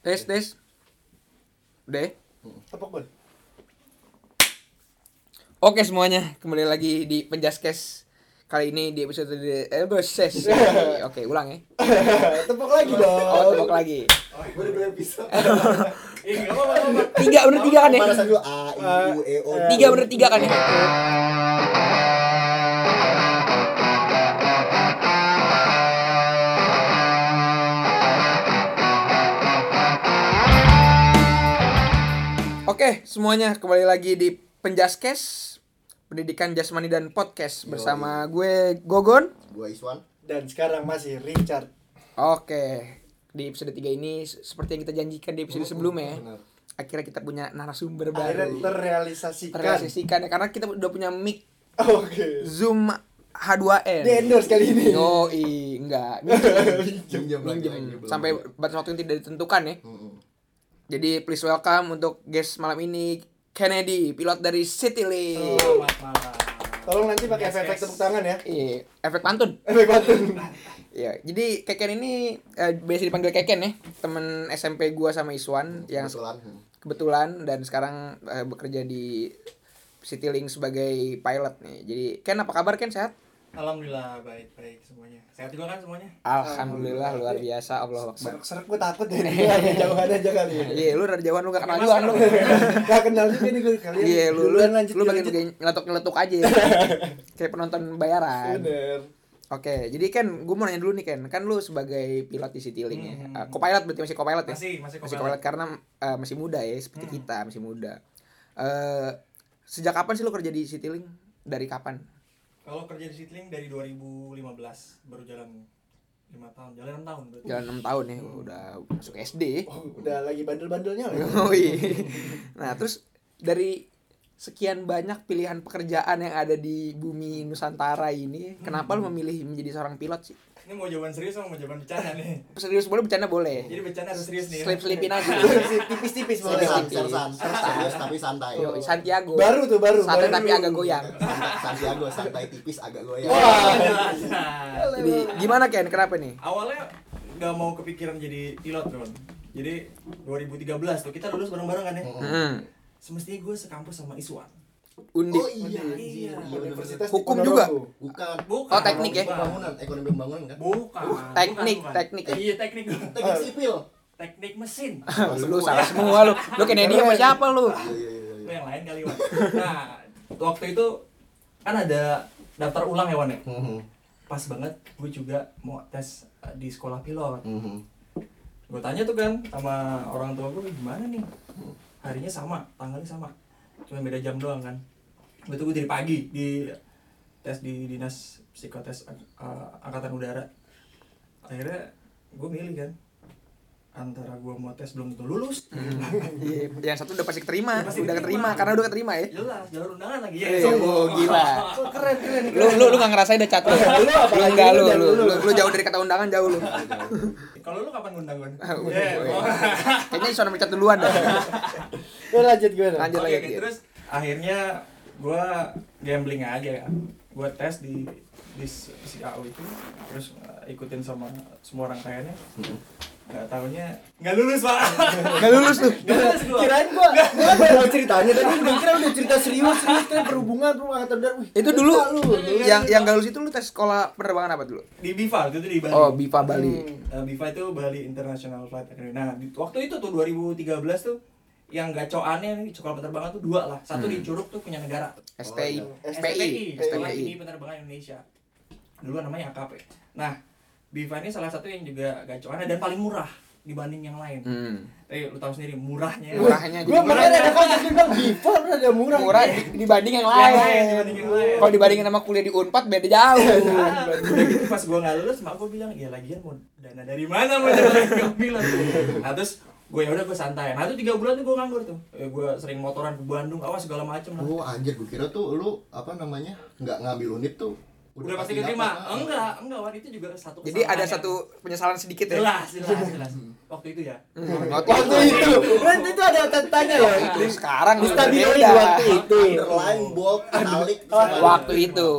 Tes, tes. Udah. ya? Tepok Bon. Oke semuanya, kembali lagi di Penjaskes. Kali ini di episode di eh ses. Oke, ulang ya. Tepok lagi dong. Oh, tebak lagi. Gue udah bilang bisa. Iya, enggak apa-apa. Tiga bener tiga kan ya? Panasan dulu A, I, U, E, O. Tiga bener tiga kan ya? Oke, semuanya kembali lagi di Penjaskes Pendidikan Jasmani dan Podcast bersama gue Gogon. Gua Iswan. Dan sekarang masih Richard. Oke, di episode 3 ini seperti yang kita janjikan di episode sebelumnya ya. Benar. Akhirnya kita punya narasumber Akhirnya baru. terrealisasikan. Terrealisasikan ya karena kita udah punya mic Oke. Zoom H2n. Di endorse kali ini. Oh, i, enggak. Minjem lagi, Minjem lagi, belum. sampai batas waktu yang tidak ditentukan ya. Mm-mm. Jadi please welcome untuk guest malam ini Kennedy, pilot dari Citylink. Selamat malam. Tolong nanti pakai Yes, efek-efek yes. tepuk tangan ya. Iya, efek pantun. Efek button. Iya, jadi Keken ini eh, biasa dipanggil Keken ya, temen SMP gua sama Iswan yang Kebetulan. Kebetulan dan sekarang eh, bekerja di Citylink sebagai pilot nih. Jadi Ken apa kabar Ken sehat? Alhamdulillah baik-baik semuanya. Sehat juga kan semuanya? Alhamdulillah luar biasa Allah Akbar. Serak-serak gue takut deh. Agak jauhan aja kali ya. Iya, lu dari jauhan lu gak kenal juga kan lu. Gak kenal juga nih gue kalian. Iya, lu lu, lanjut, lu bagian nyeletuk-nyeletuk aja ya. Kayak penonton bayaran. Bener. Oke, jadi Ken, gue mau nanya dulu nih Ken, kan lu sebagai pilot di Citylink ya, Hmm. uh, co-pilot berarti masih co-pilot ya? Masih, masih Masih co-pilot. co-pilot karena uh, masih muda ya, seperti Hmm. kita masih muda. Eh, sejak kapan sih lu kerja di Citylink? Dari kapan? Kalau kerja di Citylink dari 2015 baru jalan 5 tahun, jalan 6 tahun berarti. Jalan 6 tahun ya, udah masuk SD. Oh, udah lagi bandel-bandelnya lah. Oh iya. Nah, terus dari sekian banyak pilihan pekerjaan yang ada di bumi Nusantara ini, kenapa lu memilih menjadi seorang pilot sih? Ini mau jawaban serius sama mau jawaban bercanda nih? Serius boleh bercanda boleh. Jadi bercanda harus serius nih. ya? Selip-selipin aja. Tipis-tipis boleh. Serius tapi santai. Yo, Santiago. Baru tuh, baru. Santai baru. tapi agak goyang. Santiago santai tipis agak goyang. Wah. Jadi gimana Ken? Kenapa nih? Awalnya nggak mau kepikiran jadi pilot kan. Jadi 2013 tuh kita lulus bareng-bareng kan ya. Hmm. Semestinya gue sekampus sama Iswan. Undip. Oh iya, Iya. Iya. Universitas Hukum juga? Bukan. Bukan. Oh, teknik ya? Pembangunan, ekonomi pembangunan kan? Bukan. Teknik, bukan, bukan. teknik ya? Iya, teknik. Teknik sipil. teknik mesin. lu salah semua lu. Lu Kennedy sama siapa lu? Iya, iya, iya, Lu yang lain kali, Wan. Nah, waktu itu kan ada daftar ulang ya, Wan ya. Mhm. Pas banget gue juga mau tes uh, di sekolah pilot. Mhm. Gue tanya tuh kan sama orang tua gue gimana nih? Harinya sama, tanggalnya sama. Cuma beda jam doang kan. Gue tunggu dari pagi di tes di dinas psikotes uh, angkatan udara. Akhirnya gue milih kan antara gue mau tes belum tentu lulus Iya, yang satu udah pasti keterima, Udah pasti udah keterima karena udah keterima ya. jelas jalur undangan lagi ya Eh, oh, gila. Oh, keren, keren. Lu lu lu gak ngerasain deh cat lu. Lu enggak lu, lu jauh dari kata undangan jauh lu. kalau lu kapan ngundang gue Eh, oh. Kayaknya Iswan mencat duluan dah. Lu lanjut gimana? Lanjut lagi. Git. terus akhirnya gue gambling aja ya gue tes di di si AU itu terus uh, ikutin sama semua rangkaiannya nggak tahunya nggak lulus pak Gak lulus tuh. nggak lulus gue Kirain gua, gua ceritanya tadi udah kira udah cerita serius serius kan berhubungan berhubungan angkatan darat. Wih, Itu dulu lu. yang yang gak lulus itu lu tes sekolah penerbangan apa dulu? di Biva itu tuh di Bali Oh, Bipa Bali. Hmm. Uh, Biva itu Bali International Flight Academy nah waktu itu tuh 2013 tuh yang gacoannya nih sekolah penerbangan tuh dua lah satu di Curug tuh punya negara STI, Oh, SPI, Sekolah SPI. Tinggi Penerbangan Indonesia. Dulu namanya AKP. Nah, Biva ini salah satu yang juga gacoannya dan paling murah dibanding yang lain. Hmm. Eh, lu tahu sendiri murahnya. Murahnya Gua jadi makanya ada konsep bilang Biva ada murah. murah di- dibanding yang Yang lain. dibanding yang lain. Kalau dibandingin sama kuliah di Unpad beda jauh. Ah, udah gitu pas gua nggak lulus, mak gua bilang, "Ya lagian mau dana dari mana mau dana bilang." Nah, terus gue ya udah gue santai. Nah, itu tiga bulan tuh gue nganggur tuh. Eh, gue sering motoran ke Bandung, awas segala macem lah. Oh anjir, gue kira tuh lu apa namanya nggak ngambil unit tuh Udah pasti keterima. dapat. Enggak, enggak, Wan itu juga satu Jadi ada satu penyesalan sedikit ya. jelas, jelas, jelas. Waktu itu ya. Hmm, Waktu itu, waktu itu ada tantanya loh. Itu sekarang udah beda. waktu itu. Underline, bold, italic. Waktu itu.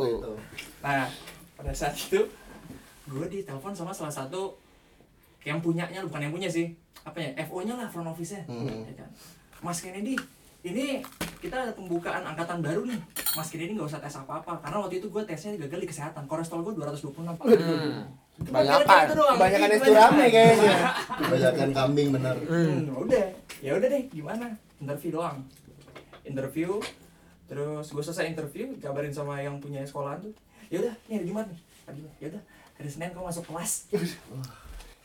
Nah, pada saat itu gue ditelepon sama salah satu yang punyanya bukan yang punya sih apa ya FO nya lah front office nya Hmm. ya kan Mas Kennedy ini kita ada pembukaan angkatan baru nih. Mas Kennedy nggak usah tes apa-apa karena waktu itu gue tesnya gagal di kesehatan. Kolesterol gue 226 Hmm. Kebanyakan. itu doang. Kebanyakan Iya, es rame kayaknya. Kebanyakan kambing bener. Hmm, udah. Ya udah deh gimana? Interview doang. Interview terus gue selesai interview kabarin sama yang punya sekolahan tuh. Ya udah ini hari Jumat nih. Hari Jumat. Ya udah hari Senin kamu masuk kelas.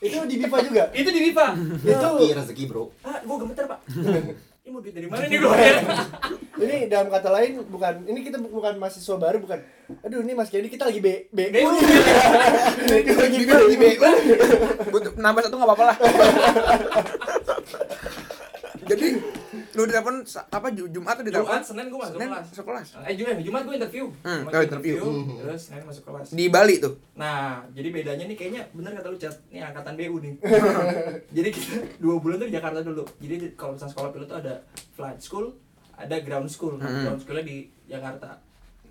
Itu di BIPA juga. itu di MIPA Itu Rezeki, rezeki bro. ah gue gemeter pak ini mau duit dari mana nih gue ini dalam kata lain bukan ini kita bu- bukan mahasiswa baru bukan. Aduh ini Mas Kedi kita lagi B B BU. Kita lagi di BU. Butuh nambah satu nggak apa-apa lah. Jadi lu ditelepon apa Ju- Jumat tuh ditelepon? Jumat Senin gue masuk Senin kelas masuk kelas. eh Jumat Jumat gue interview Hmm, Jumat oh, gua interview. terus Senin masuk kelas Di Bali tuh. Nah, jadi bedanya nih kayaknya bener kata lu Chat, ini angkatan BU nih. jadi kita dua bulan tuh di Jakarta dulu. Jadi di- kalau misalnya sekolah pilot tuh ada flight school, ada ground school. Nah, Hmm. ground schoolnya di Jakarta.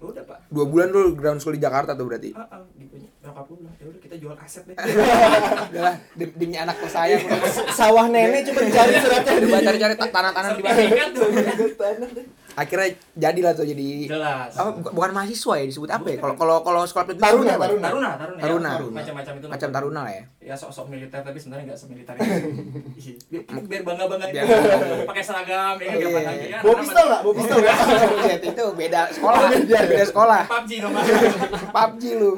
Ya Udah pak. Dua bulan dulu ground school di Jakarta tuh berarti. Ah, ah, gitu Nyokap lu bilang, ya udah kita jual kaset deh. Udah lah, demi, demi anak saya. sawah nenek coba dicari suratnya Coba cari-cari ta- tanah-tanah di. Sertifikat tuh. Akhirnya jadilah tuh jadi Jelas. apa bu- bukan mahasiswa ya disebut apa ya? Kalau kalau kalau sekolah itu Taruna, apa? taruna. Taruna, taruna, ya. Taruna. Macam-macam itu. Macam taruna lah ya. Ya sok-sok militer tapi sebenarnya nggak semiliter itu. Biar, biar bangga-bangga Biar bangga. Pakai seragam ya Iya. kapan lagi ya. Bawa pistol nggak? Bawa pistol nggak? Buset, itu beda sekolah. Beda sekolah. PUBG dong. PUBG lu.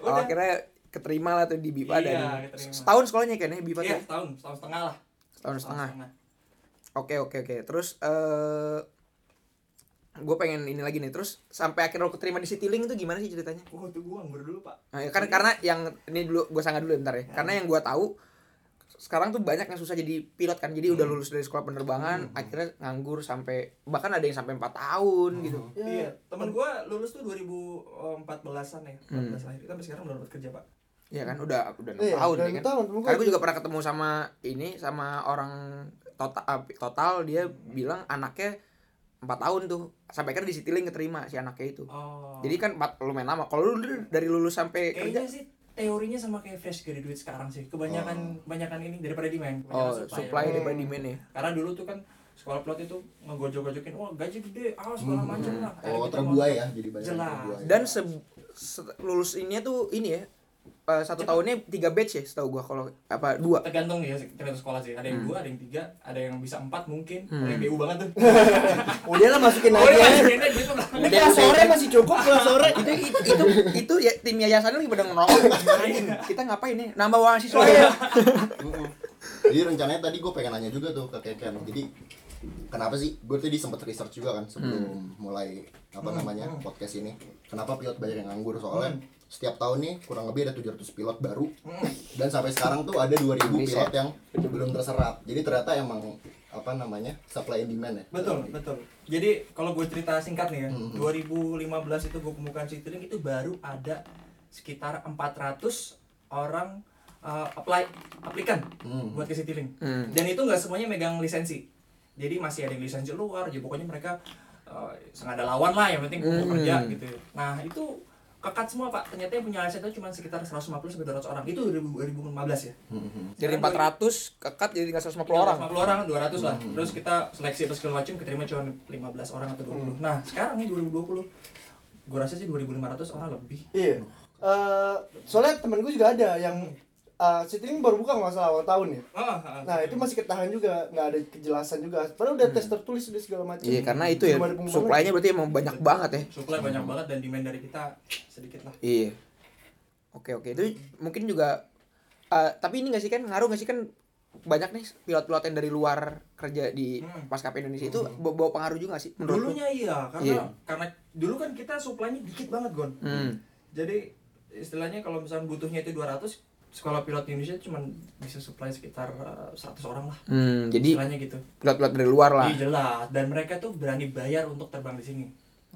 Oh, akhirnya keterima lah tuh di BIPA Iya, dan setahun sekolahnya kan ya BIPA Iya, tuh. setahun, setahun setengah lah. Setahun setengah. Oke oke oke. Terus eh gue pengen ini lagi nih. Terus sampai akhirnya lo keterima di Citylink itu gimana sih ceritanya? Oh, tuh gua nganggur dulu, Pak. Nah, ya kan karena yang ini dulu gue sangat dulu bentar ya. Karena yang gue tahu sekarang tuh banyak yang susah jadi pilot kan. Jadi udah lulus dari sekolah penerbangan, akhirnya nganggur sampai bahkan ada yang sampai 4 tahun gitu. Iya, teman gua lulus tuh 2014-an ya, 14 lahir. Kita sampai sekarang belum dapat kerja, Pak. Iya kan udah udah 6 Iya, tahun udah ya enam kan. tahun, Karena gue itu. juga pernah ketemu sama ini sama orang total total dia bilang anaknya 4 tahun tuh sampai akhirnya di Citylink keterima si anaknya itu. Oh. Jadi kan 4 lumayan lama. Kalau lu dari- lulus sampai kerja kayaknya sih teorinya sama kayak fresh graduate sekarang sih. Kebanyakan kebanyakan ini daripada demand. oh kebanyakan supply ya. daripada demand ya. Karena dulu tuh kan sekolah pilot itu ngegojok-gojokin, wah gaji gede, ah segala macam lah. Oh kita terbuai ya, jadi banyak Jelas. terbuai. Dan se, se- lulus ini tuh ini ya eh, satu tahunnya tiga batch ya setahu gua kalau apa dua. Tergantung ya tergantung sekolah sih. Ada yang dua ada yang tiga ada yang bisa empat mungkin. Ada yang Hmm. BU banget tuh. Udah lah masukin oh aja. gitu. Lah Ini kelas sore masih cukup kelas sore. itu itu itu, itu ya tim yayasan lagi pada ngerokok kita ngapain nih? Nambah mahasiswa ya Mm-mm. Jadi rencananya tadi gue pengen nanya juga tuh ke Keken. Jadi kenapa sih? Gue tadi sempat research juga kan sebelum mulai apa namanya podcast ini. Kenapa pilot banyak yang nganggur? Soalnya setiap tahun nih kurang lebih ada 700 pilot baru dan sampai sekarang tuh ada 2000 Indonesia. pilot yang belum terserap. Jadi ternyata emang apa namanya supply and demand ya. betul betul jadi kalau gue cerita singkat nih ya Mhm. 2015 itu gue pembukaan Citylink itu baru ada sekitar 400 orang uh, apply aplikan Hmm. buat ke Citylink Hmm. dan itu nggak semuanya megang lisensi jadi masih ada yang lisensi luar jadi pokoknya mereka uh, sengaja lawan lah yang penting Hmm. kerja gitu nah itu kekat semua pak. Ternyata yang punya lisensi itu cuma sekitar 150 sampai 200 orang. Itu 2015 ya. Mhm. dari 400 kekat jadi nggak 150 orang. 50 orang 200 lah. Terus kita seleksi apa segala macam keterima cuma 15 orang atau 20 nah sekarang nih 2020 gue rasa sih 2500 orang lebih. Iya. Eh, soalnya temen gue juga ada yang uh, Citylink baru buka nggak salah awal tahun ya. Ah, ah, Nah itu masih ketahan juga, nggak ada kejelasan juga. Padahal udah tes tertulis udah segala macam. iya karena itu ya supply-nya berarti emang banyak banget ya supply banyak banget dan demand dari kita sedikit lah Iya. Oke oke itu mungkin juga eh, tapi ini nggak sih kan ngaruh nggak sih kan banyak nih pilot-pilot yang dari luar kerja di Hmm. maskapai Indonesia itu bawa bawa pengaruh juga nggak sih menurut lu? dulunya iya karena Iya. karena dulu kan kita supply-nya dikit banget gon Hmm. jadi istilahnya kalau misalnya butuhnya itu 200 sekolah pilot di Indonesia cuma bisa supply sekitar uh, 100 orang lah. Hmm, jadi istilahnya gitu. pilot-pilot dari luar lah. Iya jelas. Dan mereka tuh berani bayar untuk terbang di sini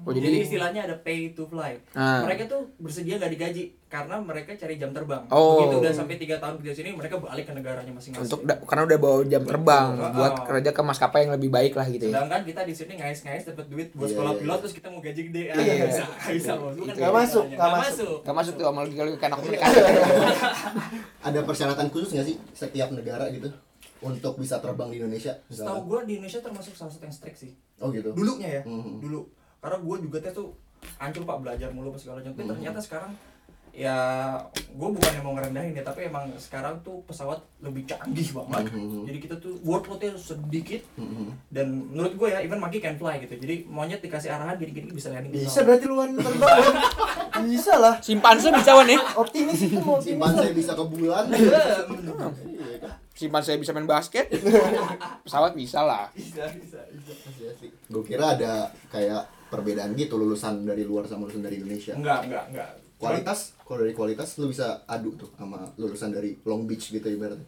Oh, jadi, jadi- istilahnya ada pay to fly. Ah. Mereka tuh bersedia nggak digaji karena mereka cari jam terbang. Oh. Begitu udah sampai tiga tahun kerja sini, mereka balik ke negaranya masing-masing. untuk da- karena udah bawa jam terbang Betul. buat Oh. kerja ke maskapai yang lebih baik lah gitu ya Sedangkan kita di sini ngais-ngais dapat duit buat Iya, sekolah iya. pilot terus kita mau gaji gede. Ah, Iya. nggak bisa, nggak bisa bos. Bukan Nggak kayak masuk, gitu nggak caranya. masuk. Gak masuk tuh sama lagi kalau kayak ada persyaratan khusus nggak sih setiap negara gitu untuk bisa terbang di Indonesia Setahu gue di Indonesia termasuk salah satu yang strict sih. oh gitu Dulunya ya, Mhm. dulu. Karena gue juga tes tuh hancur pak belajar mulu pas segala macam. Tapi Mhm. ternyata sekarang ya gue bukan yang mau ngerendahin ya tapi emang sekarang tuh pesawat lebih canggih banget Mhm. jadi kita tuh workloadnya sedikit Mhm. dan menurut gue ya even monkey can fly gitu jadi monyet dikasih arahan gini-gini bisa landing di Bisa pesawat. berarti luan terbang. Bisa lah. simpanse bisa wan ya Optimis itu mau simpan saya bisa ke bulan Iya, Iya kan? simpanse bisa main basket pesawat bisa lah bisa bisa bisa asli. Gue kira ada kayak perbedaan gitu lulusan dari luar sama lulusan dari Indonesia. enggak enggak enggak Kualitas, kalau dari kualitas lu bisa adu tuh sama lulusan dari Long Beach gitu ibaratnya.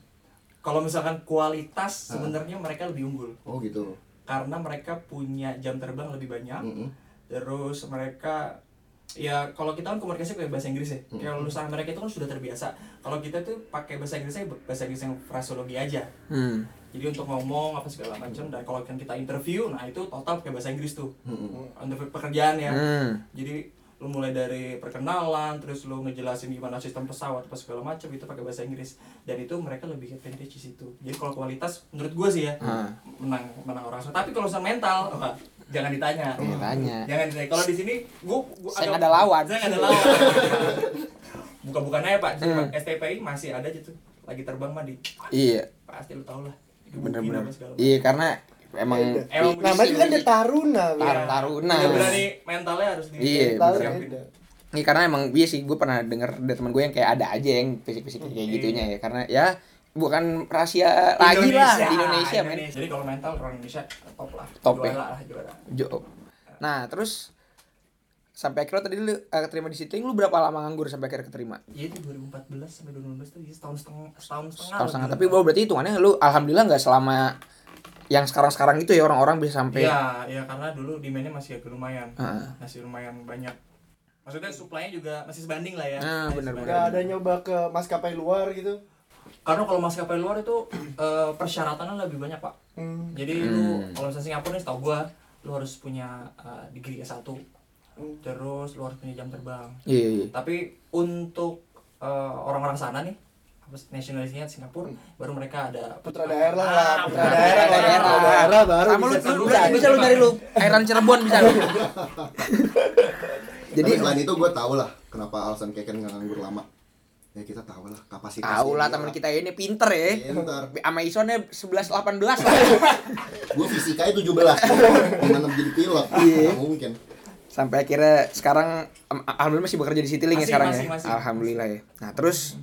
kalau misalkan kualitas Ah. sebenarnya mereka lebih unggul Oh gitu. karena mereka punya jam terbang lebih banyak Mm-mm. terus mereka ya kalau kita kan komunikasi pakai bahasa Inggris ya Hmm. kayak lulusan mereka itu kan sudah terbiasa kalau kita tuh pakai bahasa Inggrisnya bahasa Inggris yang fraseologi aja hmm. Jadi untuk ngomong apa segala macam dan kalau kan kita interview nah itu total pakai bahasa Inggris tuh. Mm-mm. untuk pekerjaan ya. Hmm. jadi lu mulai dari perkenalan terus lu ngejelasin gimana sistem pesawat apa segala macam itu pakai bahasa Inggris. Dan itu mereka lebih advantage di situ. Jadi kalau kualitas menurut gue sih ya Ah. menang menang orang. Tapi kalau soal mental wah, jangan ditanya. Jangan tanya. jangan ditanya. Kalau di sini gua, gua Saya agak- ada lawan. saya nggak ada lawan. Buka bukannya ya pak Hmm. STPI masih ada gitu lagi terbang mah di iya. Pasti lu tau lah bener-bener apa segala macam. iya karena emang Emang Namanya kan dia taruna. Iya. Tar- taruna. Udah berani mentalnya harus di Iya, Tahu bener. kan. Iya karena emang iya sih gue pernah denger dari teman gue yang kayak ada aja yang fisik-fisik kayak Iya. gitunya ya karena ya bukan rahasia lagi lah di Indonesia men. Jadi kalau mental orang Indonesia top lah. Top ya. juara lah juara. Jo. Nah terus sampai akhirnya tadi lu eh, keterima di situ lu berapa lama nganggur sampai akhirnya keterima? Iya itu 2014 sampai 2015 tuh ya setahun setengah setahun setengah. Setahun setengah gila. tapi berarti hitungannya lu alhamdulillah nggak selama yang sekarang-sekarang itu ya orang-orang bisa sampai Iya, iya karena dulu demandnya masih agak lumayan. Heeh. Masih lumayan banyak. Maksudnya supply-nya juga masih sebanding lah ya. Ah, Masih bener, sebanding. Gak ada nyoba ke maskapai luar gitu. Karena kalau maskapai luar itu eh, persyaratannya lebih banyak, Pak. Hmm. Jadi lu Hmm. kalau misalnya Singapura nih setahu gua lu harus punya eh, degree S1. Hmm. Terus lu harus punya jam terbang. Iya, iya. Tapi untuk eh, orang-orang sana nih nasionalisnya Singapura baru mereka ada Putra daerah Ah, lah, putra putra daerah, daerah. orang putra daerah baru Sama lu, bisa lu, bisa. bisa lu dari lu airan Cirebon bisa lu. Jadi Jadi selain itu gue tau lah kenapa alasan Keken nggak nganggur lama. Ya kita tahu lah kapasitas. tahu lah teman kita ini pinter ya. Pintar. Sama Isonnya 11 18 lah. Gue fisikanya 17 Gimana jadi pilot? Iya. Nggak mungkin. Sampai akhirnya sekarang am- alhamdulillah masih bekerja di Citylink ya sekarang masih, ya. masih. alhamdulillah ya. Nah, terus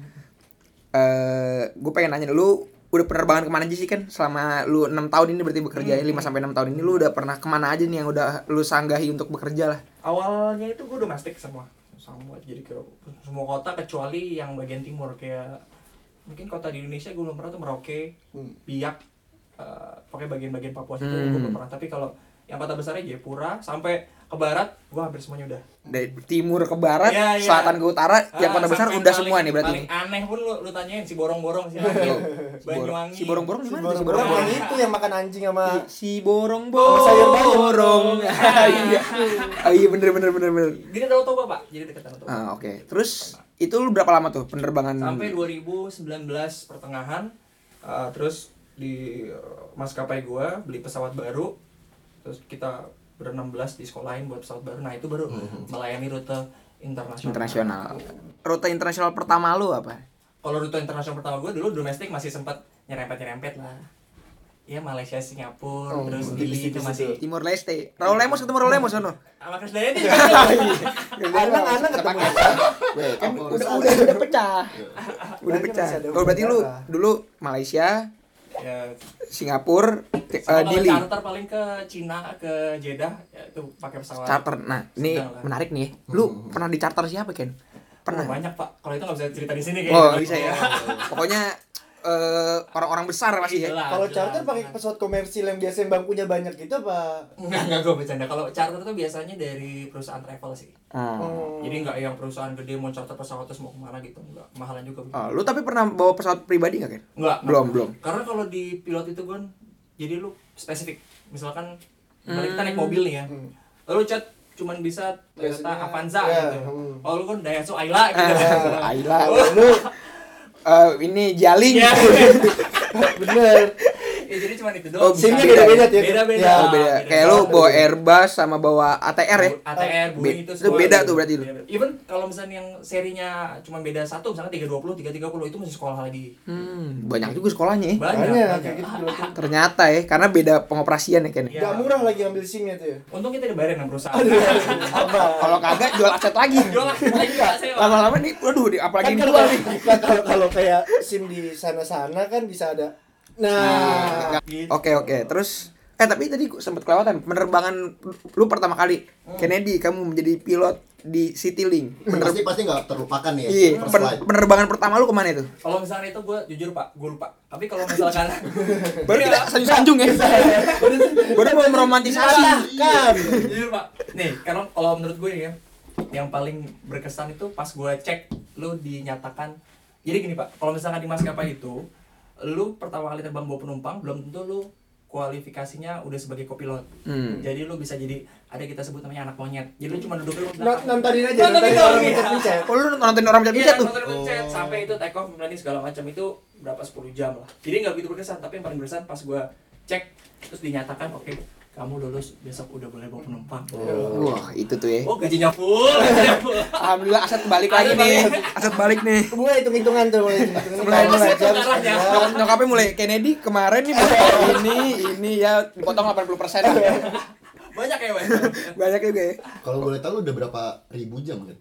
eh gue pengen nanya lu udah penerbangan ke mana aja sih kan selama lu enam tahun ini berarti bekerja ya 5 sampai enam tahun ini lu udah pernah ke mana aja nih yang udah lu sanggahi untuk bekerja lah awalnya itu gue domestik semua semua jadi ke semua kota kecuali yang bagian timur kayak mungkin kota di Indonesia gue belum pernah tuh Merauke Hmm. Biak eh, pakai bagian-bagian Papua situ Hmm. gue belum pernah tapi kalau yang kota besarnya Jayapura sampai ke barat gue hampir semuanya udah. Dari timur ke barat Iya, iya. selatan ke utara yang Ah, kota besar udah paling- semua nih berarti. paling aneh pun lu lu tanyain si borong-borong si Angil Banyuwangi. si borong-borong Si di mana? Tuh si borong-borong. Borong-borong. Yang itu yang makan anjing sama si borong Sama sayur bayam. borong iya. oh iya bener bener bener bener. Dia Danau Toba pak. Jadi dekat Danau Toba ah oke. Terus itu lu berapa lama tuh penerbangan? Sampai 2019 pertengahan uh, terus di uh, maskapai gua beli pesawat baru terus kita ber 16 di sekolahin buat pesawat baru. Nah itu baru melayani rute internasional. Internasional. Rute internasional pertama lu apa? Kalau rute internasional pertama gua dulu domestik masih sempat nyerempet nyerempet lah. Ya Malaysia Singapura Oh, terus Dili itu masih Timur Leste. Raul Lemos ketemu Raul Lemos sono? Sama Chris Dayanti anak-anak Kita ketemu. pakai. Weh, kan udah, udah udah pecah. Udah Berarti pecah. oh berarti lu dulu Malaysia ya. Singapura sama kalau Dili. charter paling ke Cina ke Jeddah ya itu pakai pesawat. Charter. Nah ini menarik nih. Lu pernah di charter siapa Ken? Pernah pernah? banyak pak. Kalau itu nggak bisa cerita di sini oh kayaknya bisa ya. Pokoknya eh, orang-orang besar pasti ya. Jelas, Kalau charter pakai pesawat komersil yang biasa yang bangkunya banyak gitu apa? Enggak, enggak gue bercanda. Kalau charter tuh biasanya dari perusahaan travel sih. Hmm. Oh. Jadi enggak yang perusahaan gede mau charter pesawat terus mau ke mana gitu. Enggak, mahalan juga. Oh, lu tapi pernah bawa pesawat pribadi nggak kan? Enggak. Belum, belum. Karena kalau di pilot itu kan jadi lu spesifik. Misalkan ibarat kita naik mobil nih ya. Hmm. Lalu chat cuman bisa Toyota Biasanya, Avanza ya, gitu. hmm. Oh lu kan Daihatsu Ayla gitu. Ayla. Oh. Lu eh, ini jaling. Iya. Bener. Ya jadi cuman itu Oh, doang. SIM-nya beda-beda tuh ya? Beda-beda. Ya, Oh, beda. Kayak lu bawa Airbus sama bawa ATR ya. ATR, Boeing itu itu beda tuh berarti itu. Beda. Even kalau misalnya yang serinya cuma beda satu, misalnya 320, 330 itu masih sekolah lagi. Hmm, banyak juga sekolahnya ya. Banyak, Banyak, gitu. Ternyata ya, karena beda pengoperasian ya kan. Iya. Gak murah lagi ambil SIM-nya tuh ya. Untung kita dibayarin sama perusahaan. Kalau kagak jual aset lagi. Jual lagi enggak saya. Lama-lama nih, waduh, di- apalagi Kan dijual kalau nih. kan kalau kalau kayak SIM di sana-sana kan bisa ada. Nah, Gitu. Oke oke, terus eh tapi tadi gua sempet kelewatan penerbangan lu pertama kali Kennedy kamu menjadi pilot di Citylink. Pener pasti pasti nggak terlupakan ya iya, pen- penerbangan pertama lu ke mana itu? Kalau misalnya itu gue jujur pak, gue lupa. Tapi kalau misalkan Baru Iya. kita sanjung-sanjung ya. Gua udah mau meromantisasi. kan. jujur pak. Nih, karena kalau menurut gue ya, yang paling berkesan itu pas gue cek lu dinyatakan. Jadi gini pak, kalau misalkan di maskapai itu, lu pertama kali terbang bawa penumpang, belum tentu lu kualifikasinya udah sebagai kopilot. Hmm. Jadi lu bisa jadi ada kita sebut namanya anak monyet. Jadi lu cuma duduk dulu. Nontonin aja, Nontonin nontonin orang iya. pencet-pencet. Oh, lu nonton orang Iya, pencet tuh. Oh. sampai itu take off landing segala macam itu berapa 10 jam lah. Jadi nggak begitu berkesan, tapi yang paling berkesan pas gua cek terus dinyatakan oke kamu lulus besok udah boleh bawa penumpang. Wah, itu tuh ya. Oh gajinya full, gajinya full. Alhamdulillah aset balik lagi nih. Aset balik nih. Mulai hitung-hitungan tuh, mulai hitung-hitungan. Mulai, mulai. jam. Nyok- Nyokapnya mulai Kennedy kemarin nih ini ini ya dipotong 80% Banyak ya, Wes. Banyak juga ya. kalau boleh tahu udah berapa ribu jam kan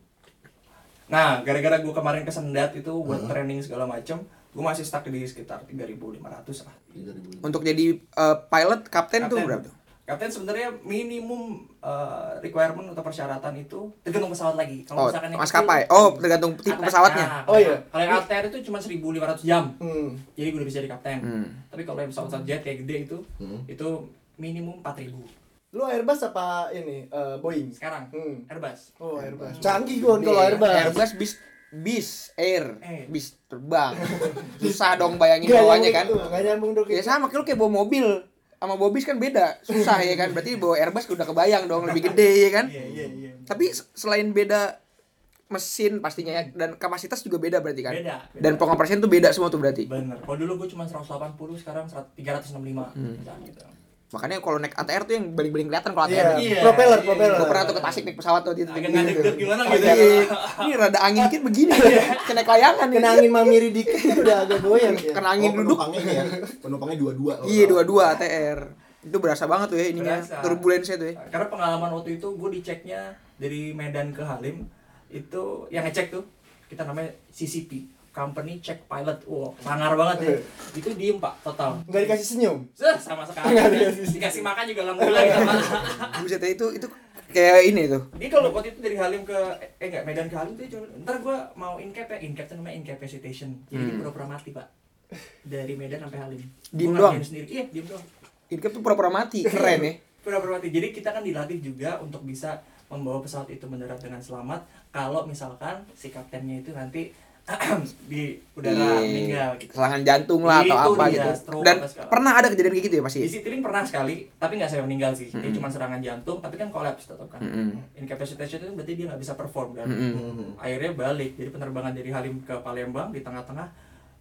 Nah, gara-gara gua kemarin kesendat itu buat training segala macam, gua masih stuck di sekitar 3.500 lah. 3000 Untuk jadi eh, pilot kapten tuh Kapten. berapa tuh? Kapten sebenarnya minimum uh, requirement atau persyaratan itu tergantung pesawat lagi. Oh, misalkan yang maskapai. Oh, tergantung tipe ATR. pesawatnya. Nah, Oh, iya. Kalau yang ATR itu cuma 1500 jam. Hmm. Jadi gue udah bisa jadi kapten. Hmm. Tapi kalau yang pesawat jet kayak gede itu Hmm. itu minimum 4000 Lu Airbus apa ini? Eh, Boeing? sekarang. Hmm. Airbus. Oh, Airbus. Canggih gua Nih, kalau Airbus. Airbus bis bis air, Eh. bis terbang. Susah dong bayangin bawahnya kan. nggak nyambung dong. Ya sama kayak lu kayak bawa mobil sama bawa bis kan beda, susah ya kan. Berarti bawa Airbus udah kebayang dong lebih gede ya kan. Iya, iya, iya. Tapi selain beda mesin pastinya ya dan kapasitas juga beda berarti kan. Beda, beda. Dan pengoperasian tuh beda semua tuh berarti. Bener. Kalau dulu gue cuma 180, sekarang 365. Hmm. Gitu. Makanya kalau naik ATR tuh yang baling-baling kelihatan kalau Iya, ATR. Iya, propeller, iya, propeller. Gue pernah tuh ke Tasik naik pesawat tuh gitu. Agak ngadeg gimana gitu. Iya. Ini rada angin dikit begini. Kena layangan nih. Kena angin mamiri dikit kan udah agak goyang ya. Kena angin oh, duduk. penumpangnya ya penumpangnya dua-dua Iya dua-dua ATR. Itu berasa banget tuh ya ininya Berasa. turbulensinya tuh ya. Karena pengalaman waktu itu gue diceknya dari Medan ke Halim itu yang ngecek tuh kita namanya CCP Company Check Pilot. Wow, sangar banget ya. Itu diem pak total. Enggak dikasih senyum. Zah, sama sekali. Dikasih makan juga alhamdulillah gitu. Buset itu itu kayak ini tuh. Dia kalau waktu itu dari Halim ke eh enggak Medan ke Halim tuh cuma ntar gua mau incap ya incap tuh namanya incapacitation. Jadi dia Hmm. pura-pura mati pak dari Medan sampai Halim. Diem doang? sendiri. Iya diem doang. Incap tuh pura-pura mati, keren ya. Pura-pura mati. Jadi kita kan dilatih juga untuk bisa membawa pesawat itu mendarat dengan selamat. Kalau misalkan si kaptennya itu nanti di udara Iya. meninggal gitu. Serangan jantung lah atau Itu apa dia, gitu. stroke Dan pernah ada kejadian kayak gitu ya pasti. Di pernah sekali, tapi nggak saya meninggal sih. Dia Mm-mm. cuma serangan jantung, tapi kan kolaps tetap kan. Mm-mm. Incapacitation itu berarti dia nggak bisa perform kan. Mm-mm. Hmm. Akhirnya balik, jadi penerbangan dari Halim ke Palembang di tengah-tengah,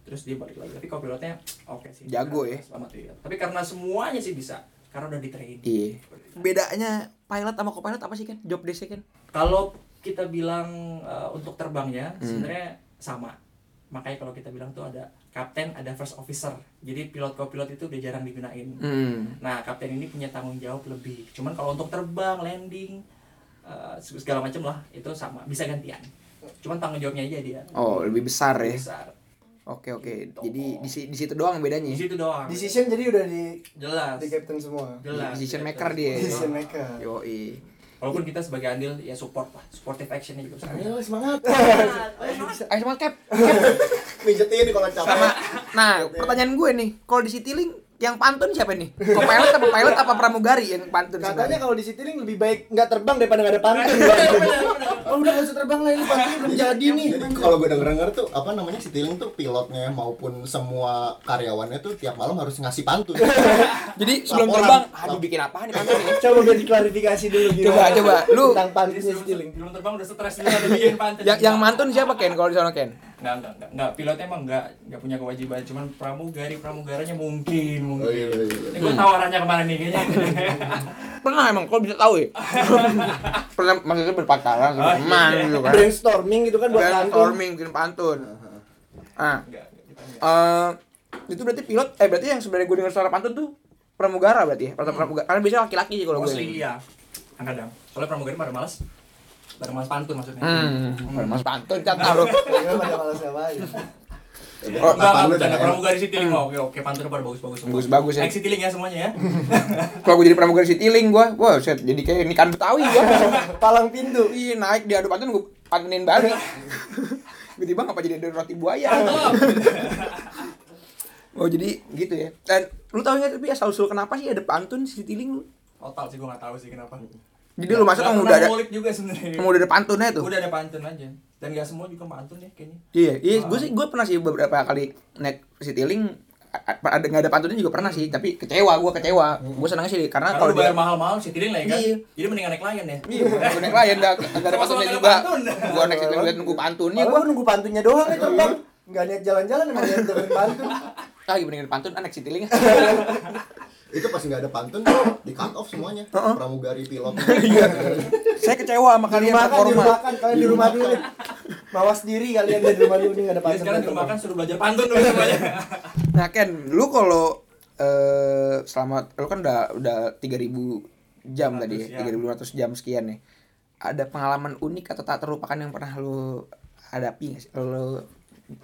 terus dia balik lagi. Tapi kopilotnya oke sih. Jago ya. Selamat ya. Tapi karena semuanya sih bisa, karena udah di train. Iya. Bedanya pilot sama co-pilot apa sih kan? Job desk kan? Kalau kita bilang uh, untuk terbangnya, Hmm. sebenarnya sama. Makanya kalau kita bilang tuh ada kapten, ada first officer. Jadi pilot kopilot itu udah jarang digunain. Hmm. Nah, kapten ini punya tanggung jawab lebih. Cuman kalau untuk terbang, landing, uh, segala macam lah, itu sama, bisa gantian. Cuman tanggung jawabnya aja dia. Oh, lebih besar ya. Besar. Oke oke. Gitu. Jadi di, si- di situ doang bedanya. Di ya? situ doang. Decision jadi udah di Jelas. di captain semua. Jelas. Decision maker dia. Decision maker. Yo Walaupun kita sebagai andil ya support lah, supportive actionnya juga besar. Ayo semangat. Ayo semangat cap. Pijetin kalau capek Sama Nah, pertanyaan gue nih, kalau di Citylink yang pantun siapa nih? Kok pilot apa pilot apa pramugari yang pantun Katanya sebenarnya? kalau di Citylink lebih baik nggak terbang daripada nggak ada pantun. oh udah nggak usah terbang lah ini pantun belum jadi nih. Jadi kalau gue denger denger tuh apa namanya Citylink tuh pilotnya maupun semua karyawannya tuh tiap malam harus ngasih pantun. Jadi sebelum Laporan. terbang, aduh bikin apa nih pantun ini? Coba biar diklarifikasi dulu gimana. Coba, coba. Lu- tentang pantunnya sebelum, Citylink. sebelum terbang udah stres dulu ada bikin pantun. Yang yang mantun siapa Ken kalau di sana Ken? Enggak, enggak, enggak, enggak. Pilotnya emang enggak, enggak punya kewajiban. Cuman pramugari, pramugaranya mungkin, mungkin. Oh, iya, iya, iya. Ini gue tahu arahnya ke mana nih kayaknya. Pernah emang kalau bisa tahu ya. Pernah maksudnya berpacaran sama Oh, teman iya. gitu kan. Brainstorming gitu kan buat pantun. Brainstorming bikin pantun. Ah, eh itu berarti pilot eh berarti yang sebenarnya gue dengar suara pantun tuh pramugara berarti ya pramugara karena biasanya laki-laki sih kalau gue Mostly iya. Kadang. Soalnya pramugari pada malas. Pada malas pantun maksudnya. hmm mas pantun kan tahu Ya pada malas ngapain. Oh, Enggak, enggak, dah, pramugari Citylink mau. Oke, oke, pantun pada bagus-bagus semua. Bagus-bagus ya. Ex Citylink ya semuanya ya. kalau gue jadi pramugari Citylink gue wah set jadi kayak nikahan Betawi gue Palang pintu. iya naik di adu pantun gue pantunin balik tiba-tiba ngapa jadi ada roti buaya oh jadi gitu ya dan lu tahu nggak tapi asal usul kenapa sih ada pantun Citylink lu Total sih gue nggak tahu sih kenapa. Jadi lu masuk pernah udah ada ngulik juga sebenarnya. emang udah ada pantunnya tuh Udah ada pantun aja. Dan nggak semua juga pantun ya kayaknya. Iya, iya, Ah. gue sih gue pernah sih beberapa kali naik Citylink ada nggak ada pantunnya juga pernah sih, tapi kecewa gue kecewa. Gue senang sih karena Karena kalau bayar dia mahal-mahal Citylink lah ya kan. Iya. Jadi mendingan naik Lion ya. Iya, gue naik lain dah, nggak ada pantunnya juga. Gue naik Citylink liat nunggu pantunnya Kalau gue. gua nunggu pantunnya doang nih terbang. Nggak niat jalan-jalan emang niat dengerin pantun. Ah, mendingan pantun anak Citylink. Itu pas nggak ada pantun di cut off semuanya. Heeh. Pramugari pilot. Saya kecewa sama Di kalian rumah kan, di performa. rumah kan, kalian di rumah dulu nih. Mawas diri kalian dari rumah dulu nih nggak ada Jadi pantun. sekarang di rumah kan suruh belajar pantun dulu semuanya. Nah Ken, lu kalau eh selama lu kan udah udah 3000 jam tadi ya, 300 3500 jam sekian nih. Ada pengalaman unik atau tak terlupakan yang pernah lu hadapi nggak sih? Lu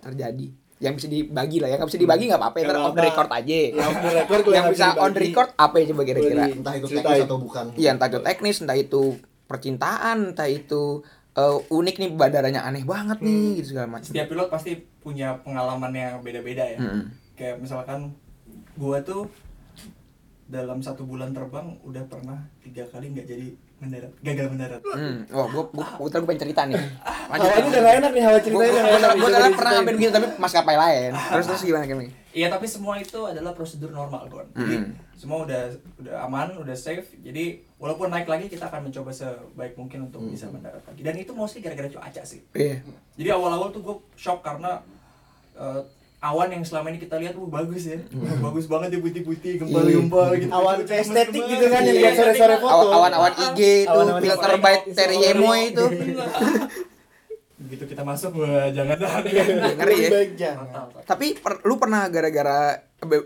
terjadi? Yang bisa dibagi lah ya, nggak bisa dibagi nggak apa-apa, ntar off the record aja. Ya, the yang bisa on dibagi. record apa ya coba kira-kira? Entah itu Ceritain. teknis atau bukan. Iya, entah itu teknis, entah itu percintaan, entah itu eh, unik nih bandaranya aneh banget nih gitu segala macam. Setiap pilot pasti punya pengalaman yang beda-beda ya. Mm-mm. Kayak misalkan gua tuh dalam satu bulan terbang udah pernah tiga kali nggak jadi mendarat, gagal mendarat. Hmm, wah gua gua gua, gua pengen cerita nih. Lanjut. Hawanya udah nggak enak nih, hawa Gua ceritanya udah gua- enak. gua diceritain. pernah ngambil begitu tapi maskapai lain. Terus terus gimana kami? Iya tapi semua itu adalah prosedur normal Gon. Jadi Mm. semua udah udah aman, udah safe. Jadi walaupun naik lagi kita akan mencoba sebaik mungkin untuk bisa mendarat lagi. Dan itu mostly gara-gara cuaca sih. Iya. Jadi awal-awal tuh gue shock karena eh, awan yang selama ini kita lihat tuh bagus ya, bagus banget ya putih-putih, gempal-gempal gitu. Awan Gemes estetik banget. gitu kan, yang Iya, lihat sore-sore estetik. foto. Awan- Awan-awan IG itu filter by Terry Yemo itu. Begitu kita masuk, wah jangan Ngeri ya. Tapi per- lu pernah gara-gara eh,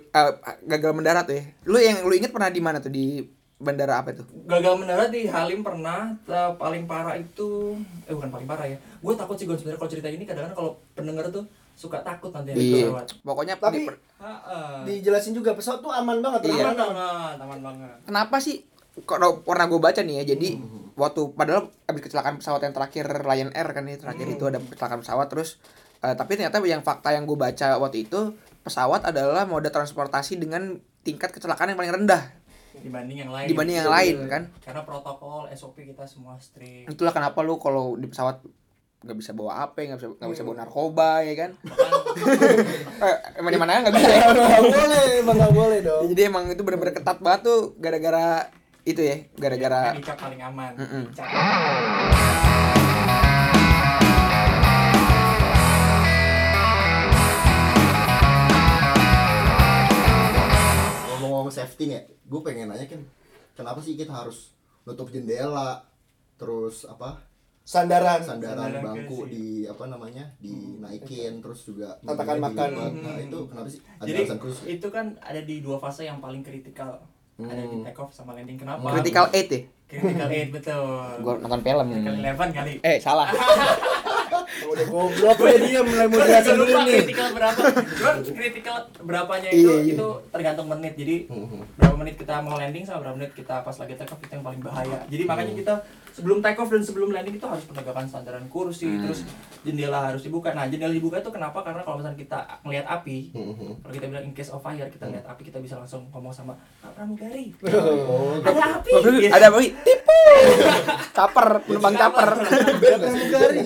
gagal mendarat tuh ya? Lu yang lu inget pernah di mana tuh di bandara apa tuh? Gagal mendarat di Halim pernah, paling parah itu, eh bukan paling parah ya. Gue takut sih gue sebenarnya kalau cerita ini kadang-kadang kalau pendengar tuh suka takut nanti Iya. pesawat. Pokoknya Tapi- di per- Ha-ha. Dijelasin juga pesawat tuh aman banget. Iya. Aman aman. banget, aman banget. kenapa sih kalau pernah gue baca nih ya jadi waktu padahal habis kecelakaan pesawat yang terakhir Lion Air kan ya terakhir itu ada kecelakaan pesawat terus eh, tapi ternyata yang fakta yang gue baca waktu itu pesawat adalah moda transportasi dengan tingkat kecelakaan yang paling rendah dibanding yang lain. dibanding yang lain kan Karena protokol SOP kita semua strict. itulah kenapa lu kalau di pesawat nggak bisa bawa apa nggak bisa nggak bisa bawa narkoba ya kan eh, emang di mana nggak bisa ya Nggak boleh, emang nggak boleh dong. jadi emang itu bener-bener ketat banget tuh gara-gara itu ya gara-gara Kan Ica paling aman. Mm-mm. Ica. Ngomong-ngomong safety nih, gue pengen nanya kan, kenapa sih kita harus nutup jendela, terus apa Sandaran. sandaran Sandaran bangku kursi. di apa namanya dinaikin terus juga Tatakan makan. dilipat. nah itu kenapa sih ada Jadi alasan khusus itu kan ada di dua fase yang paling kritikal. Ada di Hmm. take off sama landing. Kenapa? critical eight ya Critical eight betul. gue nonton film Critical eleven kali. eh salah udah goblok udah dia mulai mau jelasin dulu nih. kritikal berapa. Cuman kritikal berapanya Iya, itu iya. itu tergantung menit. Jadi Mhm. berapa menit kita mau landing sama berapa menit kita pas lagi take off itu yang paling bahaya. Jadi makanya kita sebelum take off dan sebelum landing itu harus penegakan sandaran kursi terus jendela harus dibuka. Nah jendela dibuka itu kenapa? Karena kalau misalnya kita ngelihat api Mhm. kalau kita bilang in case of fire kita lihat api kita bisa langsung ngomong sama Pak Pramugari Oh, ada api. Ada apa? Caper, penumpang caper.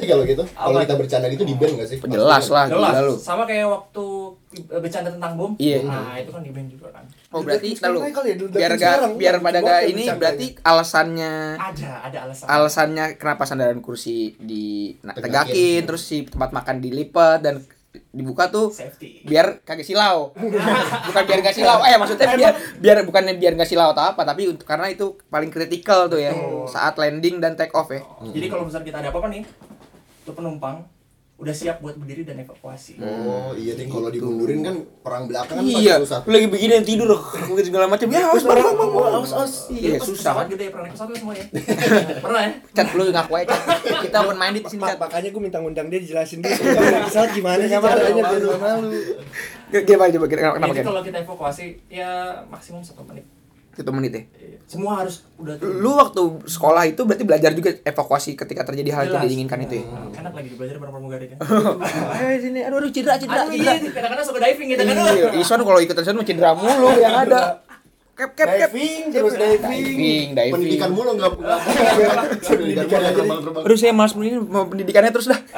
kalau gitu kalau kita bercanda gitu di band nggak sih? Jelas lah, jelas. lu. sama kayak waktu eh, bercanda tentang bom? Iya. nah itu kan di band juga kan. Oh berarti Sekarang lu kali ya, biar gak sekarang, biar pada gak ini berarti alasannya ada ada alasan. alasannya kenapa sandaran kursi di tegakin. terus si tempat makan dilipat dan dibuka tuh safety. biar kagak silau. Bukan biar gak silau. Eh maksudnya biar biar bukannya biar gak silau atau apa tapi untuk karena itu paling kritikal tuh ya. Saat landing dan take off ya. Jadi kalau misalnya kita ada apa-apa nih, tuh penumpang udah siap buat berdiri dan evakuasi. oh iya nih kalau dimundurin kan orang belakang kan iya pasti susah. lu lagi begini yang tidur mungkin segala macam. Ya harus orang bangun mau aus aus iya susah. kan gede pernah naik pesawat semua ya. pernah ya? cat lu ngaku aja kita open minded di sini cat. makanya gue minta ngundang dia dijelasin dulu. Pesawat gimana sih caranya biar lu malu. Gimana coba kira kenapa Jadi kan kalau kita evakuasi ya maksimum satu menit. Satu menit ya? Iya. Semua harus udah turun. lu waktu sekolah itu berarti belajar juga evakuasi ketika terjadi hal yang tidak diinginkan itu ya? Nah, Enak lagi belajar bareng pramugari kan. ayo sini. Aduh aduh cedera cedera Aduh cedera. iya, kadang-kadang suka diving gitu kan. iya Ison kalau ikutan Ison cedera mulu yang ada. Cap cap cap diving terus diving diving. diving. Pendidikan mulu nggak pendidikan mulu aduh saya malas mau pendidikannya terus dah.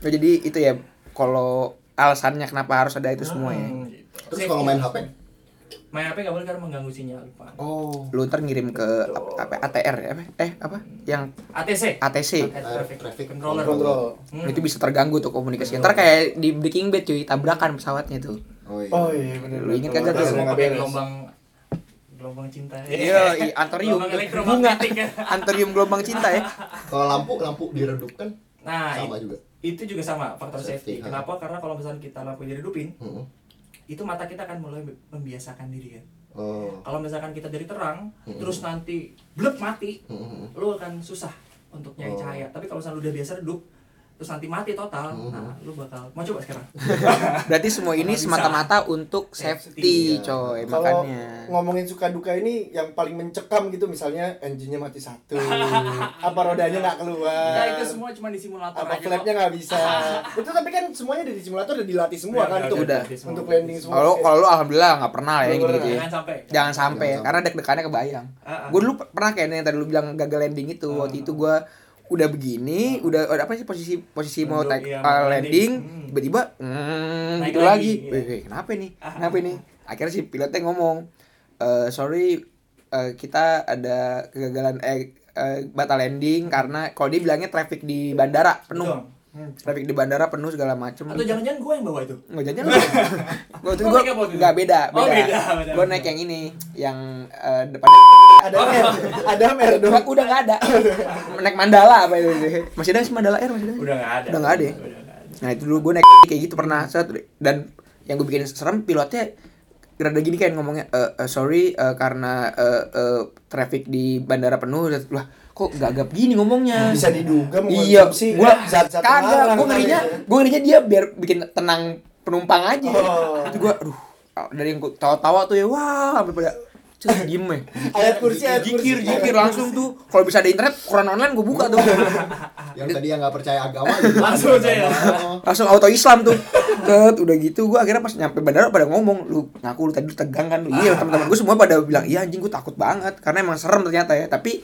Nah, jadi itu ya kalau alasannya kenapa harus ada itu semua ya. Hmm, gitu. terus kalau main HP main HP nggak boleh karena mengganggu sinyal Pak. oh lu ntar ngirim ke apa, apa ATR ya apa eh apa yang ATC. ATC Traffic, Traffic Controller. kontrol Hmm. itu bisa terganggu tuh komunikasi ntar kayak di Breaking Bad cuy tabrakan pesawatnya tuh oh iya oh iya Lu inget kagak tuh? Semua pakai gelombang gelombang cinta. iya i- antorium bunga ya. antorium gelombang cinta ya kalau lampu lampu diredupkan Nah, sama juga itu juga sama faktor Safety. Kenapa? Karena kalau misalnya kita lampu diredupin. Itu mata kita akan mulai membiasakan diri kan. oh Kalau misalkan kita dari terang, Hmm. terus nanti blek mati, Mhm. lu akan susah untuk nyari Oh. cahaya. Tapi kalau misalnya lu udah biasa redup, terus nanti mati total, Hmm. nah lu bakal mau coba sekarang. berarti semua ini semata-mata untuk safety Safety, ya. coy kalau makanya ngomongin suka duka ini yang paling mencekam gitu misalnya engine-nya mati satu apa rodanya nggak keluar Nah, itu semua cuma di simulator apa aja. flapnya nggak bisa itu tapi kan semuanya dari simulator udah dilatih semua Udah, kan untuk udah. untuk landing semua kalau kalau lu alhamdulillah nggak pernah lah ya gitu gitu ya Jangan sampai. jangan sampai karena deg-degannya kebayang Ah, ah. gue dulu pernah kayak yang tadi lu bilang gagal landing itu Ah. waktu itu gue udah begini udah udah apa sih posisi posisi mau take iya, uh, landing. Hmm. tiba-tiba mm, Naik gitu lagi, lagi, iya. Weh, kenapa nih Ah. kenapa nih akhirnya si pilotnya ngomong "Eh, sorry eh, kita ada kegagalan eh, eh, batal landing karena kalau dia bilangnya traffic di bandara penuh Betul. Hmm. traffic di bandara penuh segala macem Atau jangan-jangan gue yang bawa itu. Nggak jajan lu. Gua tuh itu? nggak beda, Oh, beda. beda, beda. Gua naik yang ini, yang eh, depan ada air ada air dong udah, udah nggak ada. naik Mandala apa itu? Masih ada sih Mandala Air masih ada. Udah nggak ada. Udah nggak ada ya? Ada. Nah, itu dulu gua naik kayak gitu pernah set dan yang gue bikin serem pilotnya rada gini kan ngomongnya "Eh, eh, sorry eh, karena eh, eh, traffic di bandara penuh lah kok gagap gini ngomongnya? Bisa diduga iya mengkonsumsi gua kagak gua ngerinya kali ya. gua ngerinya dia biar bikin tenang penumpang aja. Oh. itu gua aduh dari yang gua tawa-tawa tuh ya wah sampai pada Cek diem ya ayat kursi ayat kursi. Jikir jikir langsung tuh. Kalau bisa ada internet Quran online gua buka tuh. Yang tadi yang nggak percaya agama gitu. Langsung aja ya. Langsung auto Islam tuh. Tet, udah gitu gua akhirnya pas nyampe bandara pada ngomong lu ngaku lu tadi lu tegang kan? Lu iya teman-teman gua semua pada bilang iya anjing gua takut banget. Karena emang serem ternyata ya. Tapi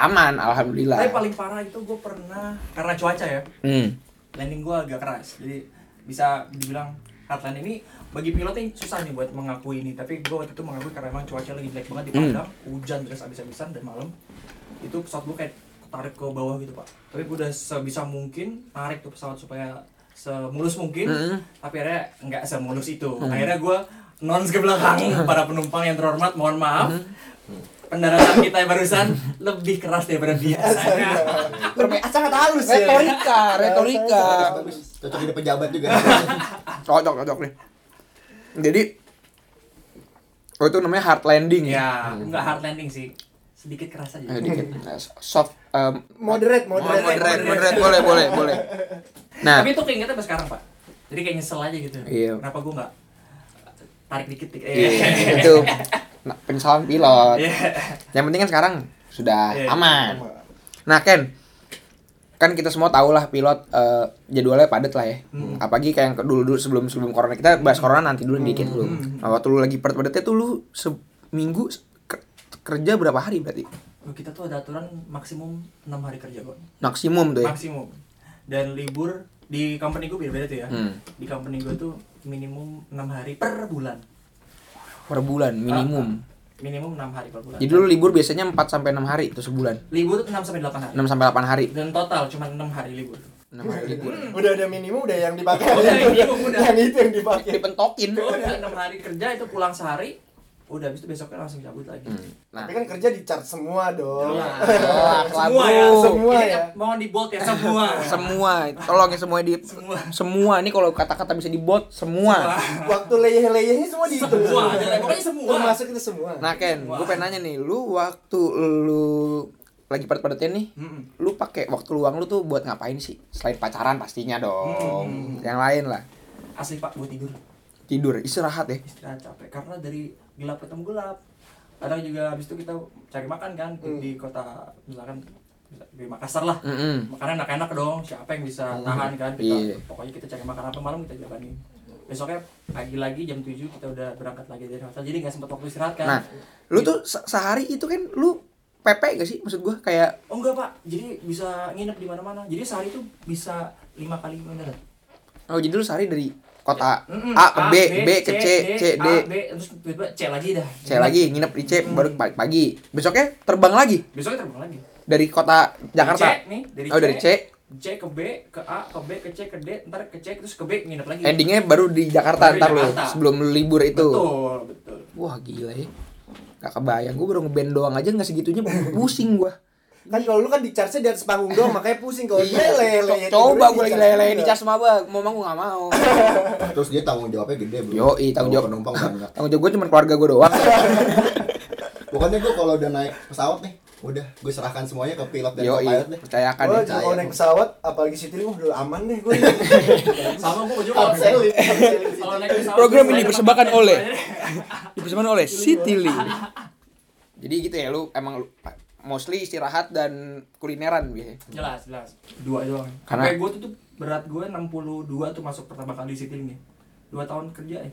aman alhamdulillah Tapi paling parah itu gue pernah karena cuaca ya. hmm. landing gua agak keras jadi bisa dibilang hard landing ini bagi pilotnya susah nih buat mengakui ini tapi gua waktu itu mengakui karena emang cuaca lagi jelek banget di Hmm. Padang hujan terus abis-abisan dan malam itu pesawat gua kayak tarik ke bawah gitu pak tapi gua udah sebisa mungkin tarik tuh pesawat supaya semulus mungkin Hmm. tapi akhirnya nggak semulus itu akhirnya gua nons ke belakang para penumpang yang terhormat mohon maaf Hmm. Pendaratan kita yang barusan lebih keras daripada biasanya lebih sangat halus ya retorika retorika Cocok jadi pejabat juga. cocok cocok nih jadi oh itu namanya hard landing ya Ya, nggak hard landing sih. sedikit keras aja. Ayo dikit. Nah, soft um, Moderate, moderate. moderate, moderate, boleh, boleh, boleh. Nah, Tapi itu keingetnya sampai sekarang, Pak. Jadi kayak nyesel aja gitu. Iya. Kenapa gue nggak tarik dikit dikit. iya, itu penyesalan pilot. Iya. Yang penting kan sekarang sudah Iya. aman. Nah, Ken, kan kita semua tahu lah pilot eh, jadwalnya padat lah ya. Hmm. Apalagi kayak yang dulu dulu sebelum sebelum corona kita bahas corona nanti dulu dikit dulu. Hmm. Nah, waktu lu lagi padat-padatnya tuh lu seminggu ke- kerja berapa hari berarti? Oh, Kita tuh ada aturan maksimum 6 hari kerja kok. Maksimum tuh ya. Maksimum. Dan libur di company gue beda-beda tuh ya. Hmm. Di company gue tuh minimum 6 hari per bulan. Per bulan minimum. Ah, Minimum 6 hari per bulan. Jadi lu libur biasanya 4 sampai 6 hari itu sebulan. libur tuh 6 sampai 8 hari. 6 sampai 8 hari. Dan total cuma 6 hari libur. 6 hari libur. Udah ada minimum udah yang dipakai. Udah, minimum udah. Yang itu yang dipakai. Dipentokin. Udah 6 hari kerja itu pulang sehari, udah habis itu besoknya langsung cabut lagi. Nah, Tapi kan kerja di chart semua dong. Jelas lah, semua ya. Semua Ini ya. Mohon di bold ya semua. semua tolong ya semua di Semua. semua ini kalau kata-kata bisa di bot semua. Waktu leyeh-leyehnya semua dihitung. Semua, aja, pokoknya semua. Termasuk itu semua. Nah Ken, gue pengen nanya nih, lu waktu lu lagi padat-padatnya nih, Mm-mm. lu pakai waktu luang lu tuh buat ngapain sih? Selain pacaran pastinya dong. Hmm. Yang lain lah. Asli Pak buat tidur. Tidur, istirahat ya. Istirahat capek karena dari gelap ketemu gelap. Kadang juga habis itu kita cari makan kan Hmm. di kota misalkan di Makassar lah. Mm-mm. Makanan enak-enak dong, siapa yang bisa tahan kan kita. Iya. Pokoknya kita cari makan apa malam kita jalanin. Besoknya pagi lagi jam 7 kita udah berangkat lagi dari hotel. Jadi nggak sempat waktu istirahat kan. Nah, lu tuh se- sehari itu kan lu PP gak sih? Maksud gua kayak Oh enggak pak, jadi bisa nginep di mana-mana. Jadi sehari itu bisa lima kali beneran. oh jadi lu sehari dari kota. A ke B, B ke C, C, D, A, B, terus tiba-tiba C lagi dah. C lagi nginep di C baru pagi, pagi. Besoknya terbang lagi Besoknya terbang lagi. dari kota Jakarta. Dari C nih, dari Oh, dari C. C ke B, ke A, ke B, ke C, ke D, ntar ke C, terus ke B nginep lagi. Endingnya baru di Jakarta Baru ntar lu sebelum lu libur itu. Betul, betul. Wah gila ya. Gak kebayang, gue baru ngeband doang aja gak segitunya pusing gua Kan kalau lu kan di charge di atas panggung doang makanya pusing kalau dia lele Co- Coba gue lagi lele di cas maba, mau mau gue gak mau Terus dia tanggung jawabnya gede bro. Yoi, tanggung Bawa jawab. penumpang banyak. Tanggung jawab gue cuma keluarga gue doang Pokoknya gue kalau udah naik pesawat nih, udah gue serahkan semuanya ke pilot dan Yoi, pilot deh. percayakan Gue ya kalau naik pesawat apalagi Citylink udah aman deh gue. Sama gua juga pesawat Program ini dipersembahkan oleh-. Dipersembahkan oleh Citylink Jadi gitu ya, lu emang lu- mostly istirahat dan kulineran biasanya Jelas, jelas. Dua doang. Karena- gue tuh, tuh berat gue 62 tuh masuk pertama kali di nih. Dua tahun kerja ya.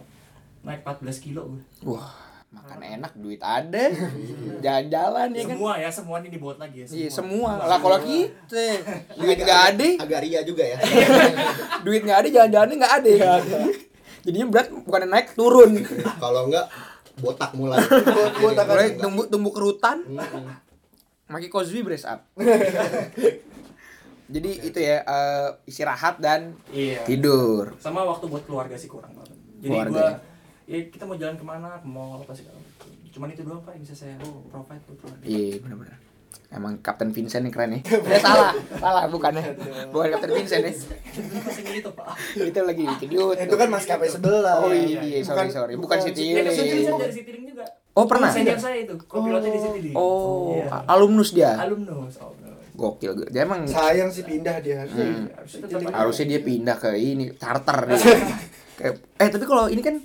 Naik 14 kilo gue. Wah, makan enak, duit ada Jalan-jalan ya kan Semua ya, semua ini dibuat lagi ya. Iya semua lah kalau kita duit Agak- nggak ada, Agak ria juga ya. duit nggak ada, jalan-jalannya nggak ada. Jadinya berat bukan naik turun. kalau enggak botak mulai. botak Mulai tumbuh tumbuh kerutan. Maki Cosby brace up. Jadi itu ya eh, istirahat dan Iya. tidur. Sama waktu buat keluarga sih kurang banget. Jadi Keluarga gue, ya. ya kita mau jalan ke mana, ke mall apa segala macam. Cuman itu doang pak yang bisa saya provide buat keluarga. Iya benar-benar. Emang Kapten Vincent yang keren ya. Ya salah, salah bukannya. Bukan Kapten Vincent ya. Itu pak. Itu lagi bikin YouTube. Itu kan maskapai sebelah. Oh iya, sorry Bukan- sorry. Bukan bukan saya dari Citylink juga. Oh, pernah? Senior saya itu, kopilotnya di Citylink. Oh, Iya. alumnus dia. alumnus. Oh, alumnus. Gokil gue. Dia emang Sayang sih pindah dia. Hmm. Harusnya tetap harusnya dia pindah ke ini charter dia. Kayak- eh tapi kalau ini kan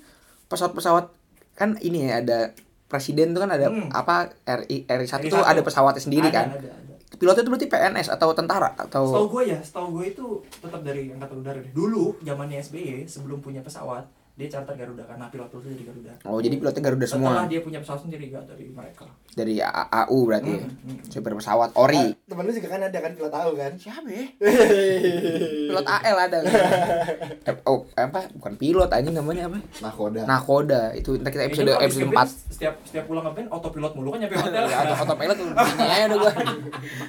pesawat-pesawat kan ini ya ada presiden tuh kan ada Hmm. apa RI RI satu tuh ada pesawatnya sendiri Ada, kan. Ada, ada. Pilotnya itu berarti PNS atau tentara Setahu atau gue ya, setahu gue itu tetap dari angkatan udara deh. Dulu zamannya SBY sebelum punya pesawat, dia charter Garuda karena pilot itu dari Garuda. Oh, jadi pilotnya Garuda Setelah semua. dia punya pesawat sendiri gak dari mereka. Dari AU berarti ya. Hmm, hmm. Super pesawat ori. Temen lu juga kan ada kan pilot tahu kan? Siapa ya? Pilot AL ada. kan? Eh, oh, apa? Bukan pilot anjing namanya apa? Nakoda. Nakoda. Itu ntar kita episode kalau episode habis 4 ngeband, Setiap setiap pulang ngeband autopilot mulu kan nyampe hotel. Ya, auto autopilot tuh gini aja udah gua.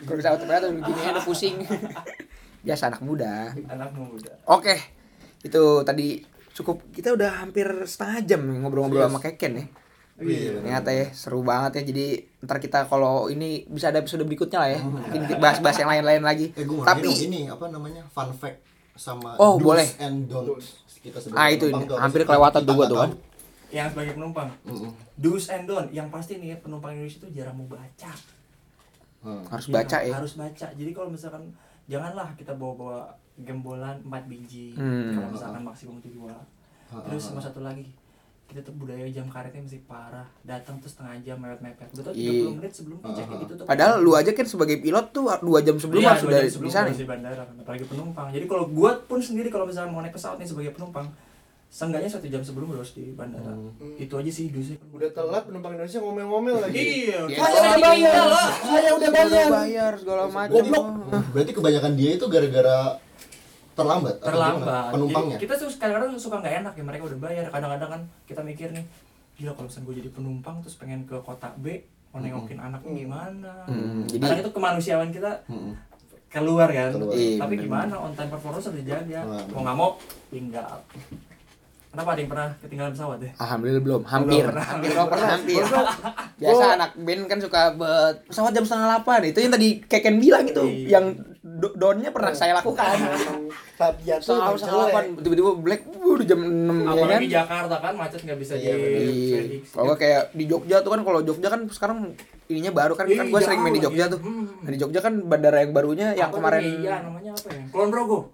Kalau bisa autopilot tuh gini aja udah pusing. Biasa anak muda. Anak muda. Oke. Itu tadi cukup kita udah hampir setengah jam nih ngobrol-ngobrol sama Keken ya. Iya. Ternyata ya seru banget ya. Jadi ntar kita kalau ini bisa ada episode berikutnya lah ya. Mungkin kita bahas-bahas yang lain-lain lagi. Eh gue Tapi ini apa namanya fun fact sama Oh, do's boleh. and don'ts kita sebagai Ah, itu apa hampir kelewatan Kita tuh gua nggak tuh kan. Yang sebagai penumpang, Mm-mm. do's and don't. Yang pasti nih penumpang Indonesia itu jarang mau baca. Hmm. Harus Ya, baca ya. harus baca jadi kalau misalkan janganlah kita bawa-bawa gembolan 4 biji Hmm. kalau misalkan maksimum itu dua terus sama satu lagi kita tuh budaya jam karetnya masih parah datang tuh setengah jam mepet-mepet betul Iya. 30 menit sebelum in itu tuh Padahal lu aja kan sebagai pilot tuh dua jam sebelum Iya, harus dua udah jam di sebelum sana. di bandara kan, apalagi penumpang jadi kalau gua pun sendiri kalau misalnya mau naik pesawat nih sebagai penumpang seenggaknya satu jam sebelum harus di bandara Hmm. itu aja sih dosnya Udah telat penumpang Indonesia ngomel-ngomel lagi. iya Iya. Saya udah bayar. Saya udah bayar. bayar segala macam. Goblok. Berarti kebanyakan dia itu gara-gara terlambat. terlambat? Penumpangnya. Jadi, kita tuh kadang-kadang suka nggak enak ya mereka udah bayar kadang-kadang kan kita mikir nih gila kalau misalnya gue jadi penumpang terus pengen ke kota B mau nengokin anaknya gimana Hmm, jadi- kadang itu kemanusiaan kita Mm-mm. keluar kan Keluar. Iya, tapi bener. gimana on time performance harus dijaga Nah, mau nggak mau tinggal kenapa ada yang pernah ketinggalan pesawat ya Alhamdulillah belum, hampir, pernah. hampir, belum pernah, hampir. Biasa anak band kan suka pesawat jam setengah delapan, itu yang tadi Keken bilang itu, Iya. yang do- downnya pernah saya lakukan. Tabiat tuh setengah delapan, tiba-tiba black, udah jam enam ya kan. apalagi Jakarta kan macet nggak bisa bener. Iya. Kalau kayak di Jogja tuh kan kalau Jogja kan sekarang ininya baru kan kan gue sering main di Jogja tuh. Hmm. Nah, di Jogja kan bandara yang barunya yang kemarin iya namanya apa ya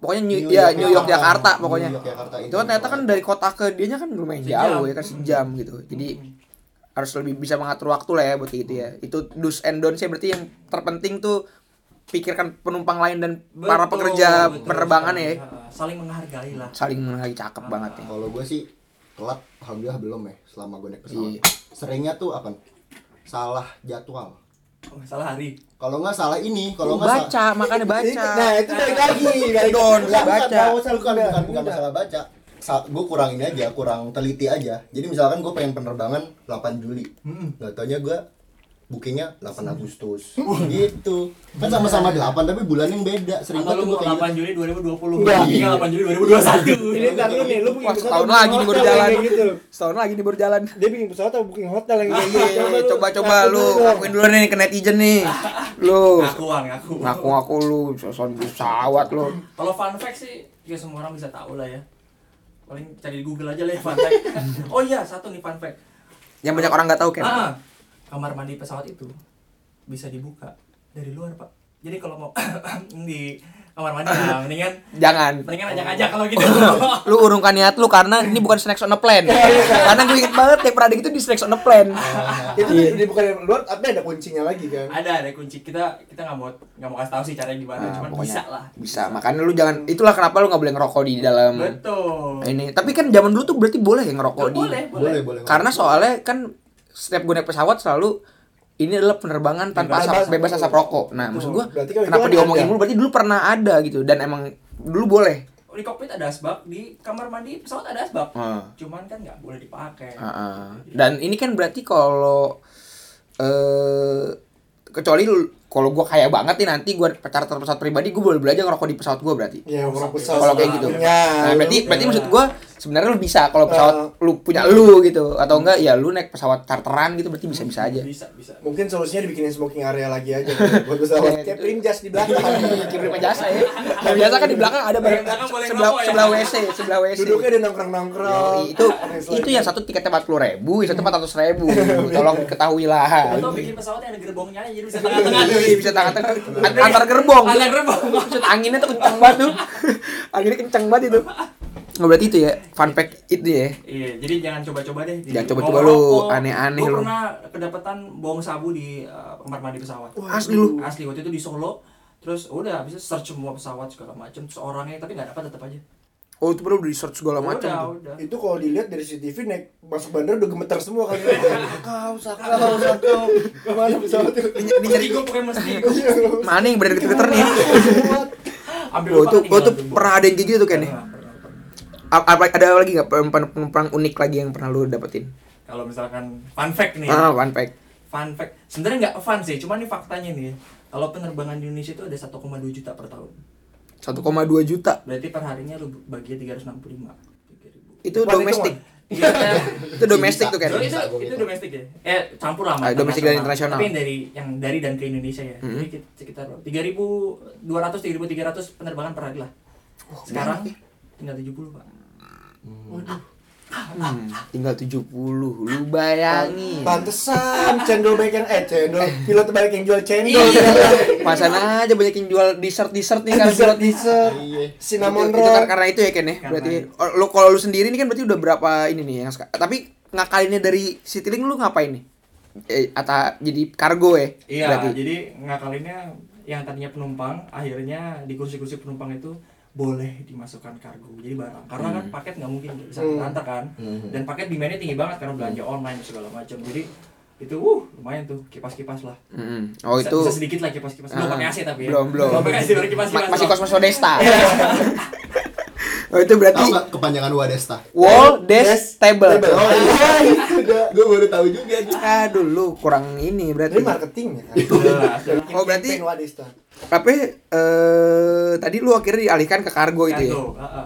pokoknya New, ya York, New York Jakarta. Pokoknya. New York, Jakarta itu kan ternyata kan dari kota ke dianya kan lumayan jauh ya kan sejam gitu. Jadi harus lebih bisa mengatur waktu lah ya buat gitu ya. Itu do's and don'ts ya berarti yang terpenting tuh pikirkan penumpang lain dan para Betul, pekerja betul penerbangan sekali. ya. Ah, saling menghargai lah Saling menghargai cakep banget ya. Kalau gue sih telat, alhamdulillah belum ya selama gue naik pesawat. Iya. Seringnya tuh apa? Salah jadwal. oh, salah hari Kalau nggak salah ini, kalau Lu nggak salah baca, makanya baca. Nah, itu balik lagi. balik Don, baca. Nggak usah bukan bukan bukan udah. masalah baca. Sa gue kurang ini aja, kurang teliti aja. Jadi misalkan gue pengen penerbangan 8 Juli, nggak taunya gue bookingnya 8 Agustus, gitu. Kan sama-sama 8 tapi bulan yang beda. Sering banget gue kayak 8 gitu. Juli 2020 Enggak. tinggal 8 Juli 2021 Ini ntar lu nih, lu booking Wah, pesawat setahun atau lagi nih baru jalan. gitu. Setahun lagi nih baru jalan. Dia bikin pesawat atau booking hotel yang kayak gitu. Iya, lu coba coba ngaku lu dulu dong. akuin dulu nih ke netizen nih. Lu ngakuan ngaku ngaku-ngaku lu soal pesawat lu. kalau fun fact sih ya semua orang bisa tahu lah ya paling cari di Google aja lah ya fun fact oh iya satu nih fun fact Yang banyak orang nggak tahu kan. ah, kamar mandi pesawat itu bisa dibuka dari luar pak jadi kalau mau di kamar mandi nah, mendingan Jangan. mendingan ajak-ajak kalau gitu Lu urungkan niat lu karena ini bukan snacks on a plan. karena gue inget banget tiap pernah itu di snacks on a plan. Itu Iya. dia bukan yang luar, tapi ada kuncinya lagi kan. ada ada kunci kita kita nggak mau nggak mau kasih tahu sih caranya gimana Nah, cuman pokoknya bisa lah Bisa. Makanya lu jangan itulah kenapa lu nggak boleh ngerokok di dalam betul ini. Tapi kan zaman dulu tuh berarti boleh ya ngerokok di. boleh Boleh, boleh. Karena soalnya kan setiap gue naik pesawat selalu ini adalah penerbangan tanpa Bebas. asap, bebas asap rokok. Nah, maksud gue kan itu kenapa kan diomongin ada. dulu? Berarti dulu pernah ada gitu dan emang dulu boleh. di kokpit ada asbak di kamar mandi pesawat ada asbak Ah. cuman kan nggak boleh dipakai Ah, ah. Dan ini kan berarti kalau eh kecuali kalau gua kaya banget nih nanti gua charter pesawat pribadi gua boleh belajar ngerokok di pesawat gua berarti. Ya, orang pesawat. Kalau kayak gitu. punya. Nah, berarti Lu- berarti maksud gua sebenarnya lu bisa kalau pesawat Ah. lu punya lu gitu atau enggak ya lu naik pesawat charteran gitu berarti bisa-bisa aja. bisa bisa Mungkin solusinya dibikinin smoking area lagi aja buat pesawat. Iya, Kayak gitu. prinjas di belakang. Kirim jasa ya. Nah, biasa kan di belakang ada boleh sebelah ya? sebelah WC, sebelah WC. Duduknya dia nongkrong-nongkrong. Yoi, itu itu yang satu tiketnya empat puluh ribu, yang satu empat ratus ribu. Tolong ketahuilah. atau bikin pesawat yang ada gerbongnya aja jadi bisa tengah-tengah Iya, bisa tengah-tengah An- antar gerbong. Antar gerbong. Maksud anginnya tuh kencang banget tuh. Anginnya kencang banget itu. Nggak berarti itu ya, fun fact itu ya. Iya, jadi jangan coba-coba deh. Di- Jangan coba-coba lu, ngerokok. aneh-aneh Gua lu. pernah kedapatan bong sabu di uh, kamar mandi pesawat. Asli lu. Asli waktu itu di Solo. Terus udah habis itu search semua pesawat segala macam terus orangnya tapi nggak dapat tetap aja. Oh, itu perlu di search segala macam udah, tuh. udah. itu kalau dilihat dari CCTV naik masuk bandara udah gemeter semua kali sakau sakau sakau ke mana pesawat itu Ini nyari gue pakai mesti mana yang berada geter nih? ambil Oh, itu oh, itu tinggal pernah ada yang kayak gitu tuh kan ya? Pernah, pernah, pernah. A- Apa ada lagi nggak penumpang unik lagi yang pernah lu dapetin? Kalau misalkan fun fact nih. Ah, fun fact. Fun fact. Sebenarnya nggak fun sih, cuman ini faktanya nih. ya. Kalau penerbangan di Indonesia itu ada 1,2 juta per tahun. 1,2 juta. Berarti per harinya lu bagi 365. 3000. Itu domestik. Iya, Itu domestik tuh kan. Itu gua itu gitu. domestik ya? Eh campur lah Ah, sama domestik dan internasional. Tapi yang dari yang dari dan ke Indonesia ya. Mhm. Jadi kit- sekitar 3.200 3.300 penerbangan per hari lah. Sekarang tinggal 70, Pak. Waduh. Hmm, tinggal 70 Lu bayangin. Pantesan cendol banyak yang eh cendol. Pilot banyak yang jual cendol. Pasan aja banyak yang jual dessert-dessert nih kan Dessert dessert. Iya. Cinnamon itu, itu roll. kar- karena itu ya Ken ya? Berarti oh, lu kalau lu sendiri ini kan berarti udah berapa ini nih yang tapi ngakalinnya dari Citylink lu ngapain nih? Eh, atau jadi kargo ya Iya, berarti? jadi ngakalinnya yang tadinya penumpang, akhirnya di kursi-kursi penumpang itu boleh dimasukkan kargo jadi barang karena kan paket nggak mungkin bisa Hmm. diantar kan Hmm. dan paket demandnya tinggi banget karena belanja online segala macam jadi itu uh lumayan tuh kipas-kipas lah Mm-mm. oh bisa, itu bisa sedikit lah kipas-kipas belum Ah, pakai AC tapi ya belum, belum. belum pakai AC baru kipas-kipas Ma- masih kosmos Odesta oh itu berarti nggak kepanjangan Wadesta? wall desk table Table. Oh iya itu udah. Gue baru tahu juga aduh lu kurang ini Ini berarti marketingnya kan. Jelas. Oh, berarti- Campaign Wadista. tapi eh tadi lu akhirnya dialihkan ke kargo itu ya ah, ah,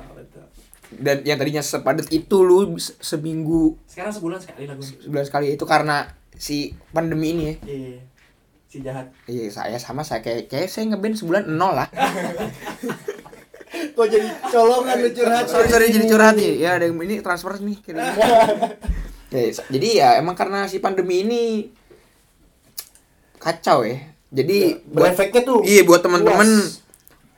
dan yang tadinya sepadat itu lu se- seminggu sekarang sebulan sekali lah gue sebulan sekali itu karena si pandemi ini ya iya si jahat Iya saya sama saya kayak kayak saya ngeband sebulan nol lah. Kok jadi colongan lu curhat? sorry sorry jadi curhat nih. Ya ada yang ini transfer nih. kira-kira. ya, sa- jadi ya emang karena si pandemi ini kacau ya. Jadi buat Efeknya tuh. iya buat teman-teman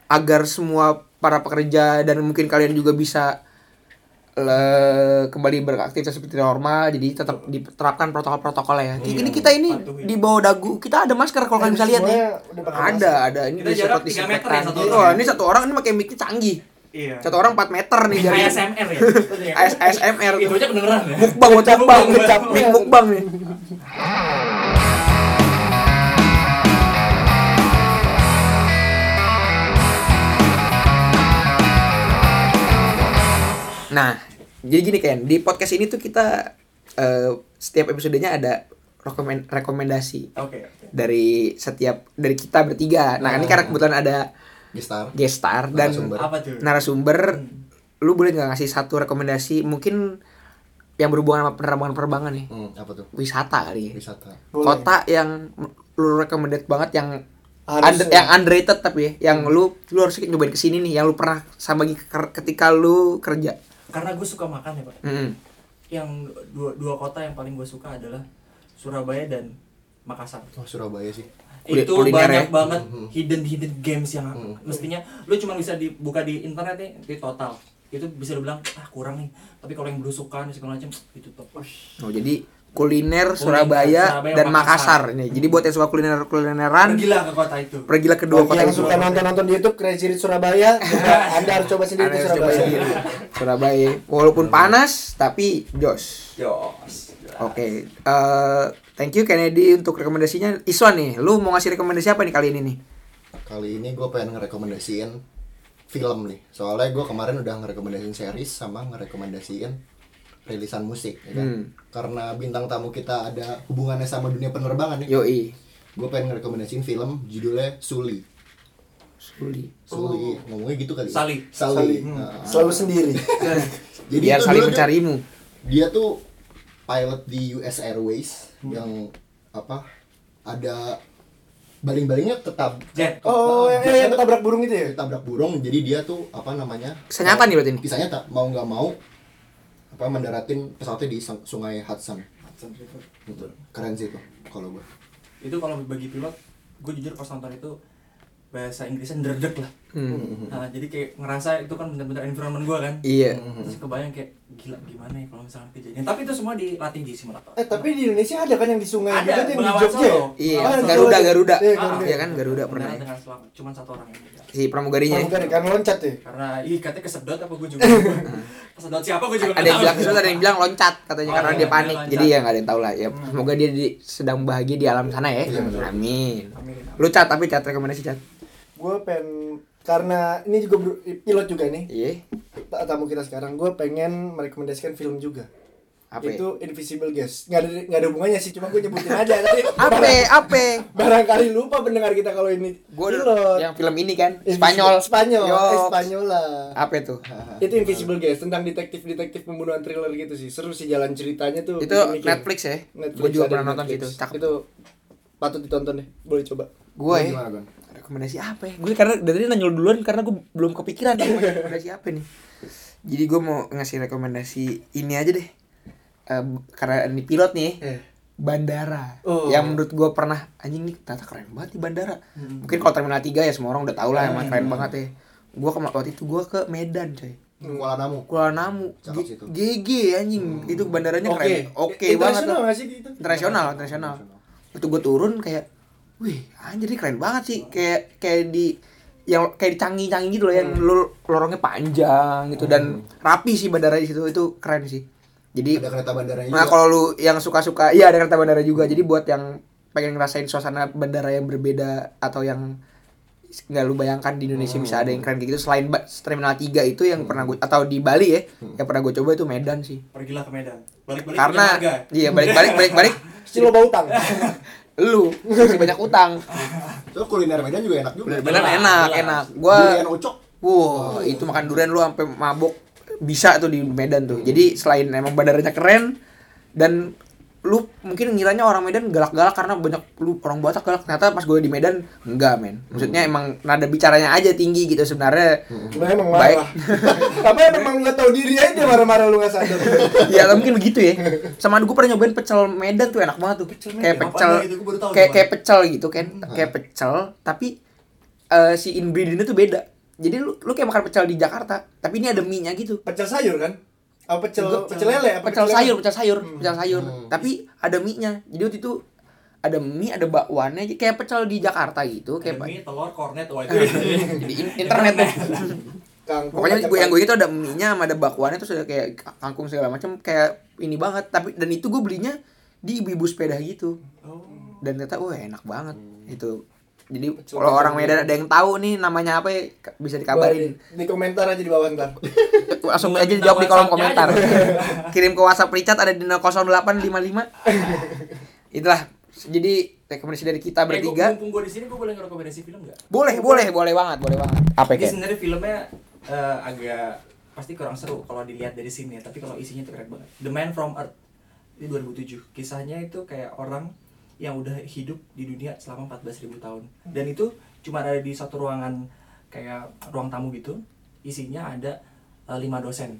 agar semua para pekerja dan mungkin kalian juga bisa le- kembali beraktivitas seperti normal jadi tetap diterapkan protokol-protokol ya. Iya, Ini kita ini patuhin. di bawah dagu kita ada masker kalau kalian bisa lihat ya. Ada, ada. Ini Kita jarak disemprot ya disinfektan. satu Iya, orang. Wah, ini satu orang ini pakai mic canggih. Iya. Satu orang 4 meter nih Kayak jadi ASMR ya? AS ASMR. itu aja kedengeran ya? Mukbang, mukbang, ngecap mukbang. Nih. Nah, jadi gini kan, di podcast ini tuh kita eh, setiap episodenya ada rekomen- rekomendasi oke oke. dari setiap dari kita bertiga. Nah, ini karena kebetulan ada Gestar. guest star dan Narasumber. apa tuh narasumber, Hmm. lu boleh nggak ngasih satu rekomendasi mungkin yang berhubungan sama penerbangan-penerbangan nih, Hmm, apa tuh? wisata kali ya. Wisata. Boleh. Kota yang lu recommended banget yang Harus under- ya. yang underrated tapi ya, yang lu lu harus nyobain ke sini nih, yang lu pernah sama ketika lu kerja. karena gue suka makan ya pak Mm-mm. yang dua dua kota yang paling gue suka adalah Surabaya dan Makassar Oh, Surabaya sih. Kulit- itu kuliner banyak ya? banget Mhm. hidden hidden games yang Mhm. mestinya lu cuma bisa dibuka di internet nih di total itu bisa lu bilang ah kurang nih tapi kalau yang belusukan segala macam itu top Oh, jadi kuliner Surabaya, Surabaya, dan Makassar. Makassar ini. Jadi buat yang suka kuliner kulineran, pergilah ke kota itu pergilah ke dua Bagi kota yang itu. suka nonton-nonton di YouTube Crazy Rich Surabaya, Anda harus coba sendiri Surabaya. sendiri. Surabaya. Walaupun panas tapi jos. Yos. Oke. eh, thank you Kennedy untuk rekomendasinya. Iswan nih, lu mau ngasih rekomendasi apa nih kali ini nih? Kali ini gue pengen ngerekomendasiin film nih. Soalnya gue kemarin udah ngerekomendasiin series sama ngerekomendasiin rilisan musik ya kan. Hmm. Karena bintang tamu kita ada hubungannya sama dunia penerbangan nih. Yoi. Gue pengen ngerekomendasiin film judulnya Suli. Suli. Suli, ngomongnya gitu kali. ya? Sali. Sali. Sali. Nah, Selalu sendiri. jadi Biar saling tuh- mencarimu. dia tuh pilot di US Airways yang apa ada baling-balingnya tetap Jet. Oh, yang, yang ketabrak burung itu ya? tabrak burung. Jadi dia tuh apa namanya Kisah nyata nih berarti ini? kisah nyata mau nggak mau apa mendaratin pesawatnya di Sun- sungai Hudson. Gitu. Keren sih tuh kalau gue itu kalau bagi pilot gue jujur pas nonton itu bahasa Inggrisnya nderdek lah Hmm. nah, jadi kayak ngerasa itu kan bener-bener environment gue kan Iya. terus kebayang kayak gila gimana ya kalau misalnya kejadian tapi itu semua dilatih di simulator Eh, tapi di Indonesia ada kan yang di sungai Ada, gitu yang di Jogja ya? Iya, Ah, Garuda. Garuda. Iya, Ah. Iya kan Garuda pernah. Dengan- ya. dengan selamat cuma satu orang yang meninggal. Si pramugarinya. ya? Bukan, kan loncat ya? karena ih katanya kesedot apa gue juga kesedot siapa gue juga ada yang bilang kesulitan, ada yang bilang loncat katanya Oh, karena iya, dia panik. Jadi ya nggak ada yang tahu lah ya. Semoga dia di, sedang bahagia di alam sana ya. Iya. Amin. Lu cat tapi cat rekomendasi cat. Gue pengen karena ini juga pilot juga nih Iya. ta- tamu kita sekarang gue pengen merekomendasikan film juga Apa? ya? itu Invisible Guest nggak ada nggak ada hubungannya sih cuma gue nyebutin aja tadi Apa? Apa? barangkali lupa pendengar kita kalau ini Gue pilot yang film ini kan Invisible- Spanyol. Spanyol Yo. eh, Spanyola Apa itu? itu Invisible Guest tentang detektif detektif pembunuhan thriller gitu sih seru sih jalan ceritanya tuh Itu. Netflix ya. Netflix Gue juga pernah nonton. Cakep. itu patut ditonton deh boleh coba Gue ya. Rekomendasi apa ya? Gue karena dari tadi nanya lu duluan karena gue belum kepikiran mau rekomendasi apa nih. Jadi gue mau ngasih rekomendasi ini aja deh. Eh, karena ini pilot nih, Eh. bandara. Oh. Yang menurut gue pernah anjing nih tata keren banget di bandara. Mungkin kalau terminal 3 ya semua orang udah tahu lah emang keren banget ya. Gue ke waktu itu gue ke Medan coy. Kuala Namu Kuala Namu. GG anjing, itu bandaranya Oke. keren, oke banget Internasional tuh. nggak sih itu? internasional, internasional. Itu gue turun kayak, wih anjir ini keren banget sih, kayak kayak di yang kayak di canggih-canggih gitu loh yang lor- lorongnya panjang gitu. Dan rapi sih bandara di situ itu keren sih. Jadi ada kereta bandaranya Nah juga. kalau lu yang suka-suka, iya ada kereta bandara juga. Jadi buat yang pengen ngerasain suasana bandara yang berbeda atau yang nggak lu bayangkan di Indonesia bisa ada yang keren kayak gitu. Selain terminal 3 itu yang pernah gue atau di Bali ya yang pernah gue coba itu Medan sih. Pergilah ke Medan. Balik-balik karena iya balik-balik balik-balik. Pasti lo bau utang. lu masih banyak utang. Terus kuliner Medan juga enak juga. Bener enak jelas. enak. Gua Durian ucok wow itu makan durian lu sampai mabuk bisa tuh di Medan tuh. Jadi selain emang bandaranya keren dan lu mungkin ngiranya orang Medan galak-galak karena banyak lu orang Batak galak ternyata pas gue di Medan enggak men maksudnya emang nada bicaranya aja tinggi gitu sebenarnya Lo emang Baik. marah. Tapi emang nggak tahu diri aja marah-marah lu nggak sadar. ya mungkin begitu ya sama gue pernah nyobain pecel Medan tuh enak banget tuh kayak Medan. pecel gitu? Kayak kayak pecel gitu kan kayak pecel tapi eh, si ingredientnya tuh beda jadi lu lu kayak makan pecel di Jakarta tapi ini ada mie nya gitu Pecel sayur kan? Apa pecel pecel lele? Apa pecel lele? sayur pecel sayur pecel sayur. Hmm. tapi ada mie nya jadi waktu itu ada mie ada bakwannya. Kayak pecel di Jakarta gitu Ada kayak mie, telur, kornet, wah itu. jadi in- internet. Deh Kangkung, pokoknya gue yang gue itu ada mie nya sama ada bakwannya terus ada kayak kangkung segala macam kayak ini banget. Tapi dan itu gue belinya di ibu-ibu sepeda gitu. Oh. dan ternyata wah enak banget. Itu jadi kalau orang Medan gitu. ada yang tahu nih namanya apa ya, bisa dikabarin di, di komentar aja di bawah ntar. langsung aja minta jawab di kolom komentar kirim ke WhatsApp Richard ada di 0855 itulah jadi rekomendasi dari kita Eh, bertiga mumpung gue di sini, gue boleh ngerekomendasi film nggak? boleh boleh boleh banget boleh banget apa Ini ya sebenarnya filmnya eh, agak pasti kurang seru kalau dilihat dari sini ya, tapi kalau isinya tuh keren banget. The Man from Earth ini 2007. Kisahnya itu kayak orang yang udah hidup di dunia selama 14.000 tahun. Dan itu cuma ada di satu ruangan kayak ruang tamu gitu. Isinya ada eh, lima dosen.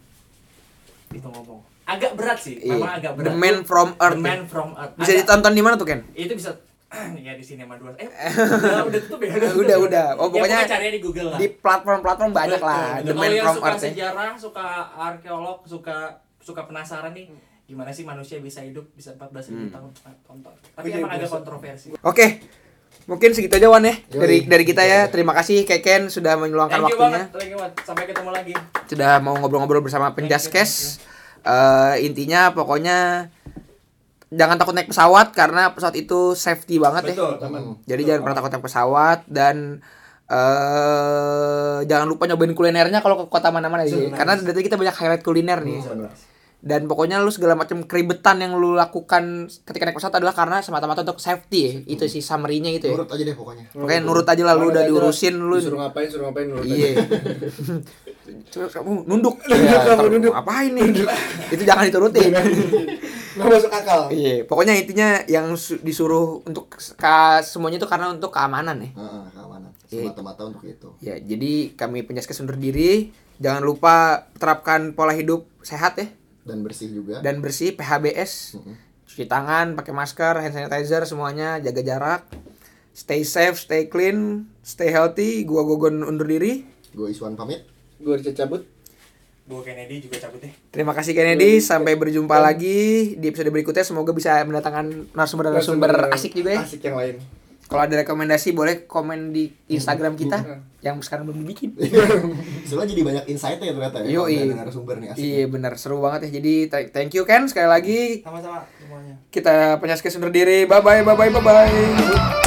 Itu ngomong. Agak berat sih, Iya. memang agak berat. The Man from Earth. The Man from Earth. bisa Agak- ditonton di mana tuh Ken itu bisa ya di sinema dua eh udah udah tutup ya Udah, ya? udah. Oh, Ya, pokoknya carinya di Google lah di platform-platform banyak Betul, lah. The Man from suka Earth ya. sejarah suka arkeolog suka suka penasaran nih gimana sih manusia bisa hidup bisa 14.000 Hmm. tahun tonton tapi Oke, emang agak kontroversi Oke, mungkin segitu aja Wan ya Yoi, dari dari kita gitu ya. Terima kasih Keken sudah meluangkan thank you waktunya, banget thank you banget sampai ketemu lagi sudah mau ngobrol-ngobrol bersama Penjaskes. Eh, intinya pokoknya jangan takut naik pesawat karena pesawat itu safety banget ya. betul Hmm. Jadi jangan pernah takut naik pesawat dan eh jangan lupa nyobain kulinernya kalau ke kota mana-mana ya. Karena dari kita banyak highlight kuliner nih. Dan pokoknya lu segala macam keribetan yang lu lakukan ketika naik pesawat adalah karena semata-mata untuk safety ya. Itu sih summary-nya itu ya. Nurut aja deh pokoknya Pokoknya nurut aja lah lu udah diurusin lu. Suruh ngapain, suruh ngapain nurut aja. Iya. Coba kamu nunduk. Kamu ntar nunduk. Ngapain nih? itu jangan diturutin. Nggak masuk akal. Iya, pokoknya intinya yang su- disuruh untuk ka, semuanya itu karena untuk keamanan ya. Heeh, keamanan Iya. semata-mata untuk itu Ya, jadi kami penjaskes undur diri. Jangan lupa terapkan pola hidup sehat ya dan bersih juga dan bersih PHBS. Mm-mm. Cuci tangan, pakai masker, hand sanitizer semuanya, jaga jarak. Stay safe, stay clean, stay healthy. Gua Gogon undur diri. gue Iswan pamit Gue Richard cabut. Bu Kennedy juga cabut deh Terima kasih Kennedy, sampai berjumpa lagi di episode berikutnya. Semoga bisa mendatangkan narasumber-narasumber asik juga ya. Asik yang lain. Kalau ada rekomendasi boleh komen di Instagram kita yang sekarang belum dibikin. soalnya jadi banyak insight ya ternyata ya kalau ada narasumber nih asik Iya benar seru banget ya. Jadi th- thank you Ken sekali lagi. sama-sama semuanya Kita penyaskes undur diri. Bye bye bye bye bye bye.